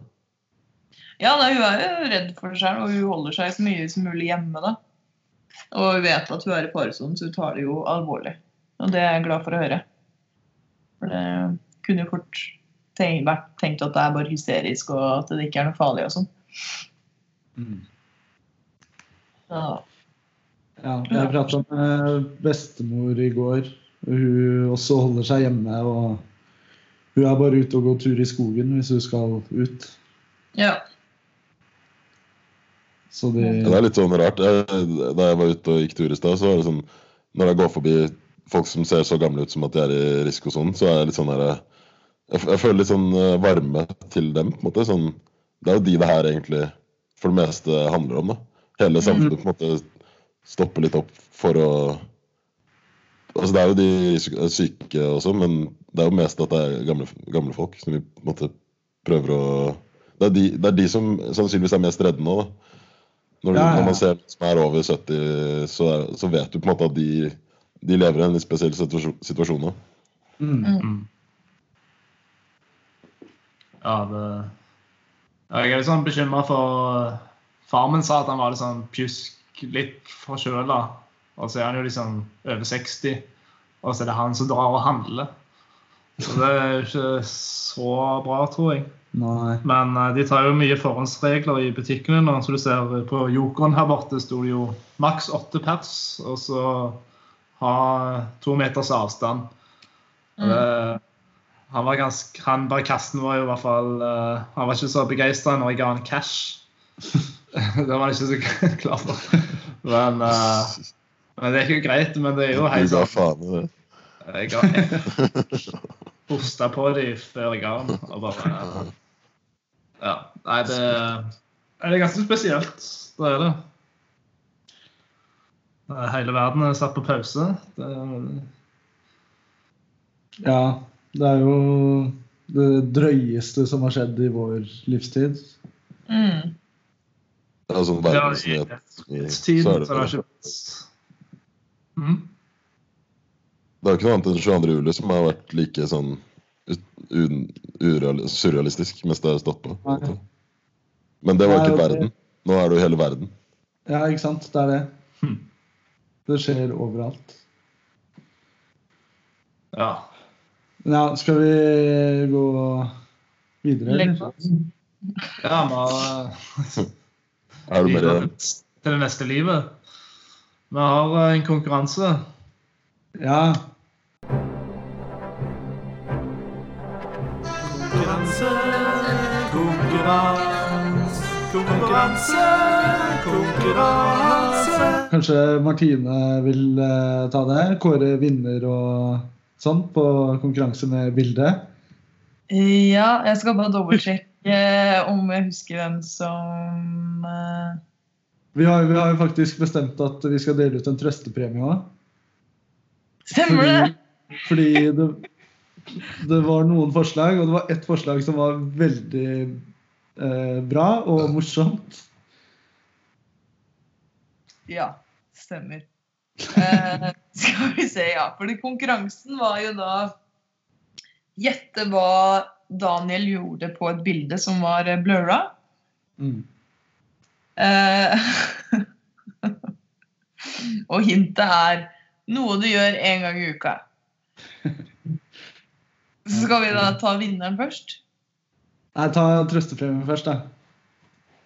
Ja, da, hun er jo redd for seg selv, og hun holder seg så mye som mulig hjemme. da. Og hun vet at hun er i faresonen, så hun tar det jo alvorlig. Og det er jeg glad for å høre. For det kunne jo fort tenkt, vært tenkt at det er bare hysterisk, og at det ikke er noe farlig og sånn. Så, Ja, jeg prata med bestemor i går. Hun også holder seg hjemme. og Hun er bare ute og går tur i skogen hvis hun skal ut. ja. Så de Ja, det er litt sånn rart. Jeg, da jeg var ute og gikk tur i stad, så var det sånn Når jeg går forbi folk som ser så gamle ut som at de er i risikosonen, så er jeg litt sånn her jeg, jeg føler litt sånn eh, varme til dem, på en måte. Sånn, det er jo de det her egentlig for det meste handler om. da. Hele samfunnet på en måte stopper litt opp for å Altså Det er jo de syke også, men det er jo mest at det er gamle, gamle folk som vi på en måte prøver å det er, de, det er de som sannsynligvis er mest redde nå. da. Når, du, Ja, ja, ja. når man ser noen som er over 70, så, er, så vet du på en måte at de, de lever i en litt spesiell situasjon, situasjon nå. mm. Mm. Ja, det Jeg er litt sånn bekymra for Far min sa at han var litt sånn pjusk, litt forkjøla. Og så er han jo liksom over 60, og så er det han som drar og handler. Så det er jo ikke så bra, tror jeg. Nei. Men eh, de tar jo mye forhåndsregler i butikkene nå. Så du ser på Jokeren her borte sto det jo maks åtte pers, og så ha to meters avstand. Mm. det, han var ganske, han bare kasten var jo i hvert fall uh, Han var ikke så begeistra når jeg ga han cash. [LAUGHS] [LAUGHS] det var han ikke så [LAUGHS] klar for. Men, uh, men det er ikke greit. Men det er jo Du helt ga sånn faen i det. Jeg ga [LAUGHS] hosta på dem før jeg ga den. Og bare Ja. Nei, det, det er ganske spesielt. Det er det. Eh, Hele verden er satt på pause. Det, Ja, det er jo det drøyeste som har skjedd i vår livstid. Mm. Det er sånn verdensnyhet. tiden Så så er det det mm. Det er ikke noe annet enn 22. juli som har vært like sånn surrealistisk mens det har stått på. på. Men det var ikke verden. Nå er det jo hele verden. Ja, ikke sant? Det er det. Hm. Det skjer overalt. Ja. Men ja, skal vi gå videre, Legg ja har [LAUGHS] Er du med det? til det neste livet. Vi har eh, en konkurranse. Ja. Konkurranse, konkurranse, konkurranse, konkurranse. Kanskje Martine vil eh, ta det? Kåre vinner og sånn på konkurranse med bildet? Ja, jeg skal bare dobbeltsjekke om jeg husker hvem som eh, Vi har, vi har jo faktisk bestemt at vi skal dele ut en trøstepremie òg. Stemmer det? Fordi det, det var noen forslag, og det var ett forslag som var veldig eh, bra og morsomt. Ja, stemmer. Eh, skal vi se, ja. Fordi konkurransen var jo da Gjette hva Daniel gjorde på et bilde som var eh, blurra. Mm. Eh, [LAUGHS] og hintet er noe du gjør en gang i uka. Så skal vi da ta vinneren først. Nei, ta trøstepremien først, da.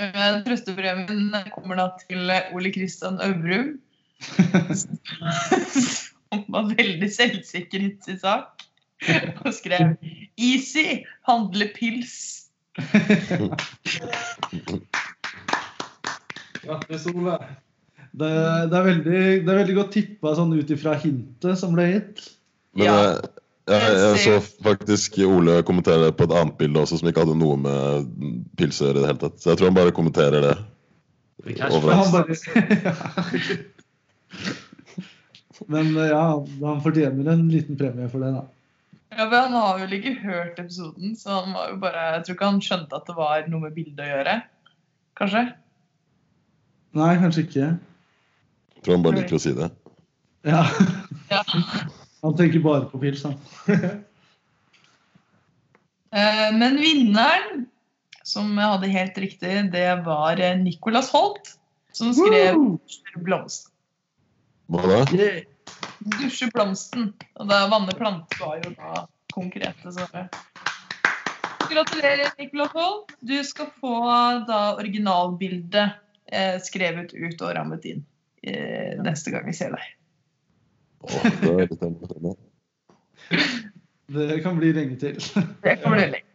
Eh, Trøstepremien kommer da til Ole Kristian Øvrum. [LAUGHS] [LAUGHS] Som var veldig selvsikker i sin sak. Og skrev 'Easy handle pils'. Grattis, Ole. Det, det, er veldig, det er veldig godt tippa sånn ut ifra hintet som ble gitt. Men Ja. jeg, jeg, jeg så faktisk Ole kommentere på et annet bilde også, som ikke hadde noe med pils å gjøre i det hele tatt. Så jeg tror han bare kommenterer det. Overalt. [LAUGHS] Men eh, ja, han fortjener en liten premie for det, da. Ja, men Han har vel ikke hørt episoden, så han var jo bare, jeg tror ikke han skjønte at det var noe med bildet å gjøre. Kanskje? Nei, kanskje ikke. Jeg tror han bare liker å si det. Ja. Ja. [LAUGHS] Han tenker bare på pils, han. [LAUGHS] Eh, Men vinneren, som jeg hadde helt riktig, det var eh, Nicolas Holt, som skrev blomsten'. Hva da? Dusje blomsten. Og da vanne planter var jo da konkrete svaret. Gratulerer, Nicolas Holt. Du skal få da originalbildet eh, skrevet ut og rammet inn eh, neste gang vi ser deg. Det er litt. Det kan bli lenge til. Det kan bli lenge.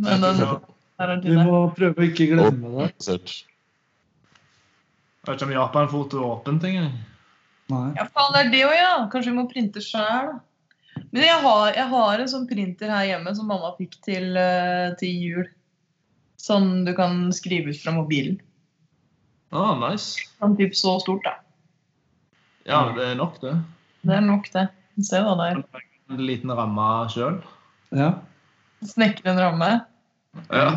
Men den Vi må prøve å ikke glemme det. Jeg vet ikke om Japan-foto er åpent engang. Nei. Ja, faen, det er det òg, ja. Kanskje vi må printe sjøl. Men jeg har, jeg har en sånn printer her hjemme som mamma fikk til, eh, til jul. Sånn du kan skrive ut fra mobilen. Ah, nice. Sånn typ så stort, da. Ja, det er nok, det. Det er nok, det. Se hva det er. En liten ramme sjøl. Ja. Snekre en ramme. Ja.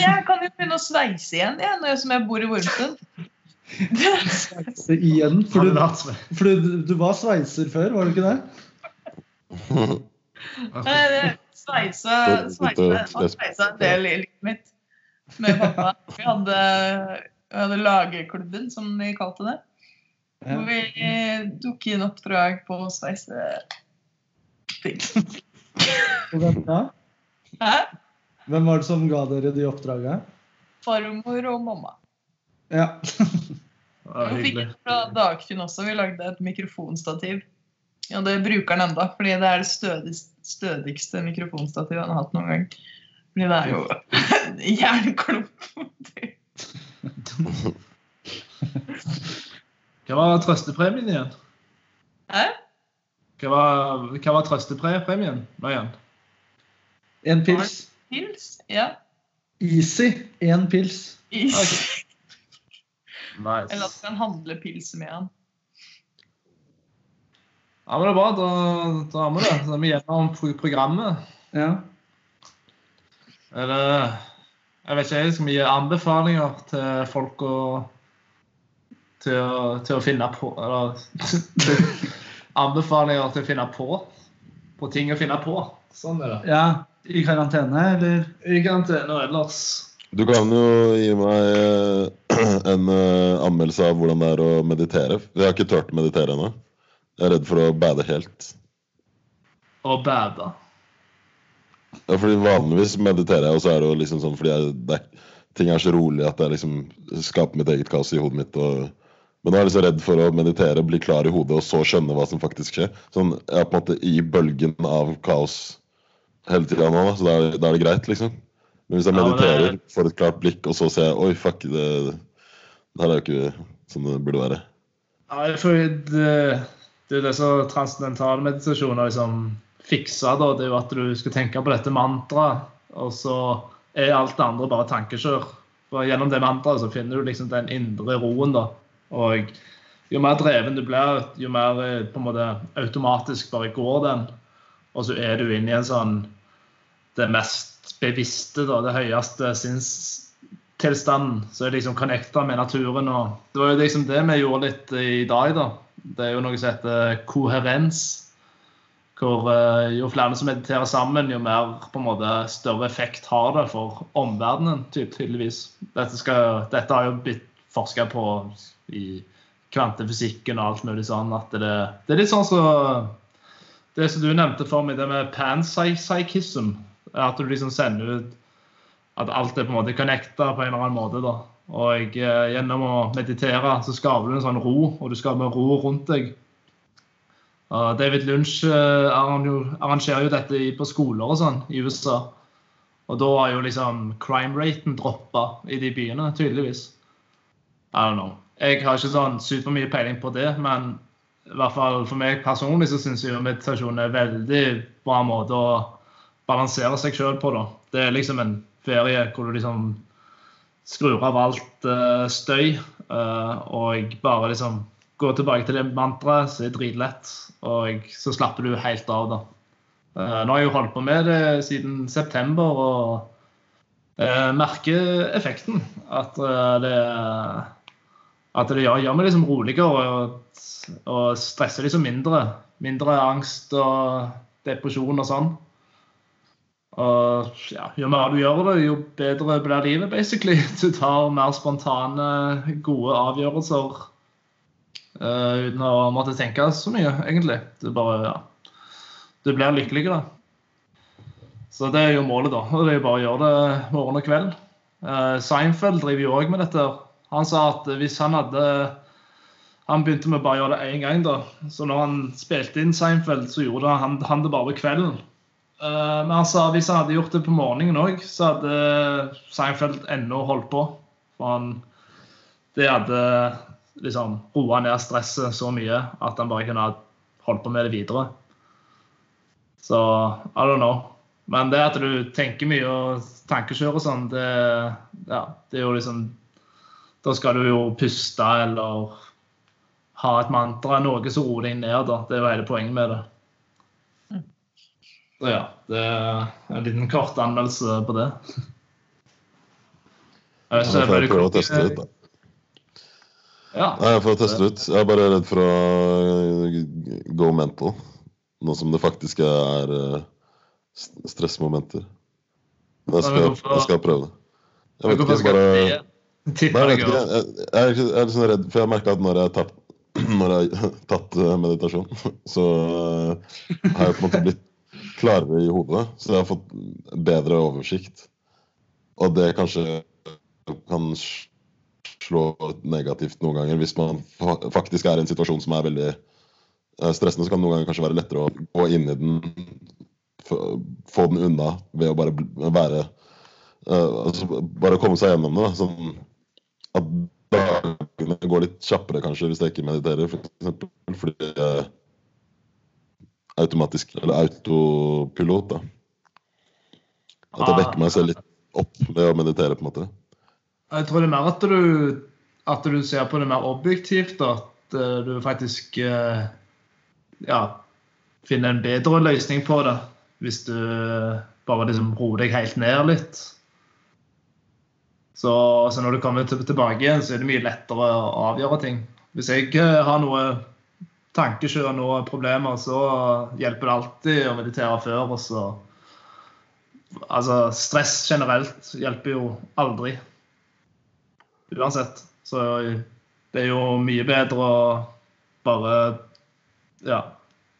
Jeg kan jo begynne å sveise igjen, jeg, når jeg, som jeg bor i Vormsund. Så igjen, for, du, for du, du var sveiser før, var du ikke det? [LAUGHS] Sveise sveise, sveisa en del i livet mitt med pappa. Vi hadde, vi hadde lagerklubben, som vi kalte det. Hvor vi tok inn oppdrag på å sveise ting. Hvem da? Hæ? Hvem var det som ga dere de oppdragene? Farmor og mamma. Ja. Ja, Vi fikk det fra Dagfinn også. Vi lagde et mikrofonstativ. Ja, det bruker han enda, fordi det er det stødigste, stødigste mikrofonstativet han har hatt noen gang. Fordi det er jo en [LAUGHS] jernklump. Hva var trøstepremien igjen? Hæ? Hva var, hva var trøstepremien nå igjen? En pils. Pils? Ja. Easy. En pils. Is. Nice. Eller at du kan handle pils med han. Ja, men det er bra. Da, da har vi det. Da er vi gjennom pro- programmet. Ja. Eller Jeg vet ikke, skal vi gi anbefalinger til folk å til å, til å finne på Eller [LAUGHS] anbefalinger til å finne på på ting å finne på. Sånn er det. ja. I karantene, eller? I karantene og ellers. Du kan jo gi meg eh, [CLEARS THROAT] en uh, anmeldelse av hvordan det er å meditere. Jeg har ikke turt å meditere ennå. Jeg er redd for å bade helt. Å bade. Ja, fordi Vanligvis mediterer jeg, og så er det jo liksom sånn fordi jeg, det ting er så rolig at jeg liksom skaper mitt eget kaos i hodet mitt. Og, men nå er jeg liksom redd for å meditere, bli klar i hodet og så skjønne hva som faktisk skjer. Sånn, Jeg er på en måte i bølgen av kaos hele tida nå, da, så da er, da er det greit, liksom. Men hvis jeg Ja, men det- mediterer, får et klart blikk, og så ser jeg oi, fuck, det, det her er jo ikke sånn det burde være. Nei, for det, det er det som transcendental meditasjon har liksom fiksa. Da, det er jo at du skal tenke på dette mantraet, og så er alt det andre bare tankekjør. For Gjennom det mantraet så finner du liksom den indre roen. da. Og jo mer dreven du blir, jo mer eh, på en måte automatisk bare går den. og så er du inne i en sånn det mest bevisste, da, det høyeste sinnstilstanden. Så det liksom connecta med naturen. og Det var jo liksom det vi gjorde litt i dag, da. Det er jo noe som heter koherens. Hvor eh, jo flere som mediterer sammen, jo mer på en måte større effekt har det for omverdenen, tydeligvis. Dette, skal, dette har jo blitt forska på i kvantefysikken og alt mulig sånn. at Det, det er litt sånn som det som du nevnte for meg, det med panpsychism. At du liksom sender ut at alt er på en måte connecta på en eller annen måte. da. Og eh, gjennom å meditere så skaper du en sånn ro, og du skaper ro rundt deg. David Lunch eh, arrangerer jo dette på skoler og sånn i USA. Og da har jo liksom crime-raten droppa i de byene, tydeligvis. I don't know. Jeg har ikke sånn supermye peiling på det, men i hvert fall for meg personlig så syns jeg jo meditasjon er en veldig bra måte å balansere seg sjøl på. da. Det er liksom en ferie hvor du liksom skrur av alt uh, støy uh, og bare liksom går tilbake til det mantraet så er dritlett, og så slapper du helt av, da. Uh, nå har jeg jo holdt på med det siden september og merker effekten. At det at det gjør, gjør meg liksom roligere og, og stresser liksom mindre. Mindre angst og depresjon og sånn. Og ja, jo mer du gjør det, jo bedre blir livet, basically. [LAUGHS] Du tar mer spontane, gode avgjørelser uh, uten å måtte tenke så mye, egentlig. Du bare, ja. Du blir lykkeligere. Så det er jo målet, da. Og det er jo bare å gjøre det morgen og kveld. Uh, Seinfeld driver jo òg med dette. Han sa at hvis han hadde Han begynte med bare å gjøre det én gang, da. Så når han spilte inn Seinfeld, så gjorde han, han det bare ved kvelden. Eh, men sa hvis han hadde gjort det på morgenen òg, så hadde Seinfeld ennå holdt på. For han Det hadde liksom roa ned stresset så mye at han bare kunne ha holdt på med det videre. Så I don't know. Men det at du tenker mye og tankekjører sånn, det, ja, det er jo liksom Da skal du jo puste eller ha et mantra, noe som roer deg ned. da. Det er jo hele poenget med det. Så ja, det er en liten kort anmeldelse på det. Jeg får jeg det prøve å teste det ut, da. Ja. Nei, jeg får teste det ut. Jeg er bare redd for å uh, go mental. Nå som det faktisk er uh, stressmomenter. Men jeg skal, jeg skal prøve det. Jeg vet ikke, jeg bare... Nei, jeg, ikke, jeg, er, litt sånn redd, for jeg har merka at når jeg har tatt, [CLEARS THROAT] tatt eh, meditasjon, [LAUGHS] så eh, har jeg på en måte blitt klarere i hodet. Så jeg har fått bedre oversikt. Og det kanskje kan slå negativt noen ganger hvis man faktisk er i en situasjon som er veldig eh, stressende. Så kan det noen ganger kanskje være lettere å gå inn i den, få den unna ved å bare være eh, altså Bare komme seg gjennom det. Sånn at dagene går litt kjappere kanskje hvis jeg ikke mediterer, for eksempel, fordi automatisk, eller autopilot, da. At jeg vekker meg selv litt opp ved å meditere, på en måte. Jeg tror det er mer at du, at du ser på det mer objektivt. At eh, du faktisk eh, ja, finner en bedre løsning på det. Hvis du bare liksom roer deg helt ned litt. Så, så når du kommer tilbake igjen, så er det mye lettere å avgjøre ting. Hvis jeg eh, har noe tankekjør, noe problemer, så hjelper det alltid å meditere før. og så Altså, stress generelt hjelper jo aldri. Uansett. Så det er jo mye bedre å bare ja,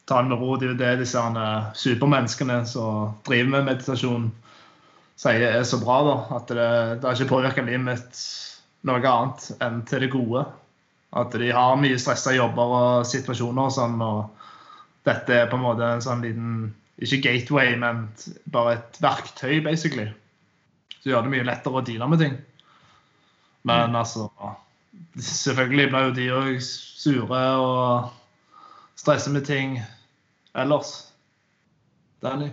ta det med ro. Det er jo det disse supermenneskene som driver med meditasjon, sier er så bra. da, At det, det har ikke påvirka livet mitt noe annet enn til det gode. At de har mye stressa jobber og situasjoner og sånn. og Dette er på en måte en sånn liten Ikke gateway, men bare et verktøy, basically. Så gjør det mye lettere å deale med ting. Men altså Selvfølgelig blir jo de òg sure og stresser med ting ellers. Danny?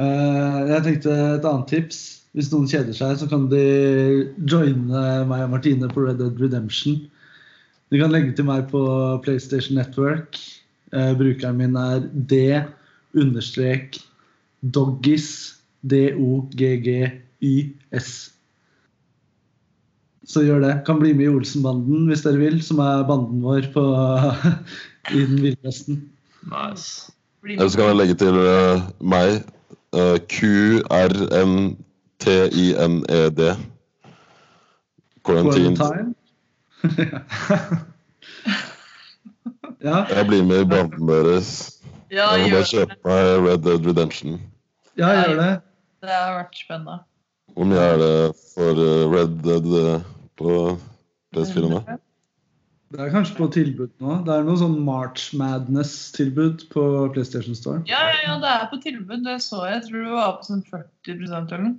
Eh, jeg tenkte et annet tips. Hvis noen kjeder seg, så kan de joine meg og Martine på Red Dead Redemption. De kan legge til meg på PlayStation Network. Eh, brukeren min er d understrek Doggis. D-o-g-g-y-s. Så gjør det. Kan bli med i Olsenbanden hvis dere vil, som er banden vår på, [LAUGHS] i den ville vesten. Nice. Eller så kan jeg legge til uh, meg. uh, Q-R-N-T-I-N-E-D. Quarantine. Quarantine. Ja, [LAUGHS] Jeg blir med i banden deres. Ja, Jeg må bare det. kjøpe meg Red Dead Redemption. ja, gjør det. Det har vært spennende. Hvor mye er det for eh, Red Dead eh, på PS4 nå? Det er kanskje på tilbud nå. Det er noe sånn March Madness-tilbud på PlayStation Store. Ja, ja, ja, det er på tilbud. Det så jeg. Jeg tror det var på sånn 40 eller noe.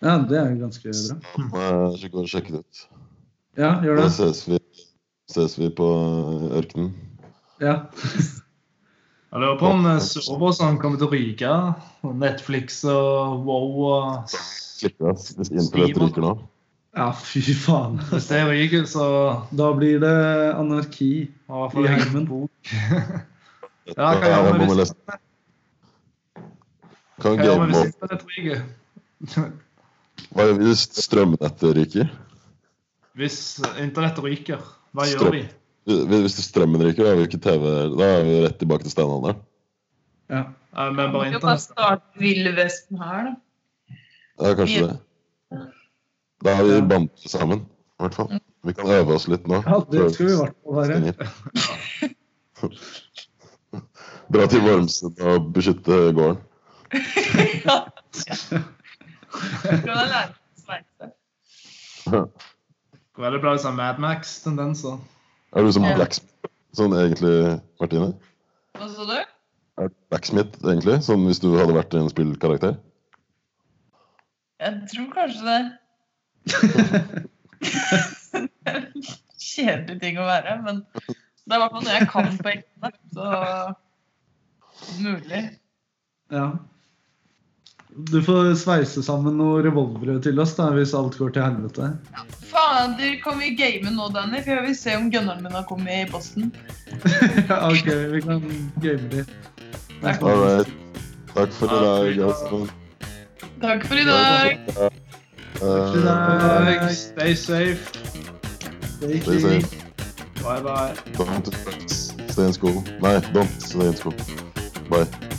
Ja, det er ganske bra. Jeg skal gå og sjekke det ut. Ja, gjør Da ses vi, ses vi på eh, ørkenen. Ja. [LAUGHS] Jeg lurer på om eh, serversene kommer til å ryke. Netflix og Wow og hvis internett ryker nå. ja, fy faen. [LAUGHS] Hvis det ryker, så Da blir det anarki. i hvert fall I [LAUGHS] jeg heimen. Ja, hva gjør vi hvis, hva gjør vi hvis internett ryker? Hva gjør vi hvis strømnettet ryker? Hvis internettet ryker, hva gjør vi? Hvis strømmen ryker, da er vi ikke TV Da er vi rett tilbake til steinalderen. Ja. Men bare internett. Vi kan bare starte Ville Vesten her, da. Ja, kanskje det. Da er vi bandt sammen, i hvert fall. Vi kan øve oss litt nå. ja, det skal vi i hvert fall være. Dra til Vormsund og beskytte gården. [LAUGHS] ja. Skal da lære å sveise. [LAUGHS] Er det ble sånn Mad Max-tendenser? Er du som Ja. blacksmith sånn egentlig, Martine? Hva sa du? Er du blacksmith egentlig, sånn hvis du hadde vært en spillkarakter? Jeg tror kanskje det. [LAUGHS] Kjedelig ting å være, men det er i hvert fall noe jeg kan på ekte. Så mulig. Ja. Du får sveise sammen noen revolvere til oss da, hvis alt går til helvete. Faen, du kan vi game nå, Danny? For jeg vil se om gunneren min har kommet i posten. [LAUGHS] Ok, vi kan game litt. Takk. All right. Takk for i dag, altså. Takk for i dag. Takk for i Eh, dag. Stay safe. Stay Stay safe. Bye bye. Don't stay in school. Nei, don't stay in school. Bye.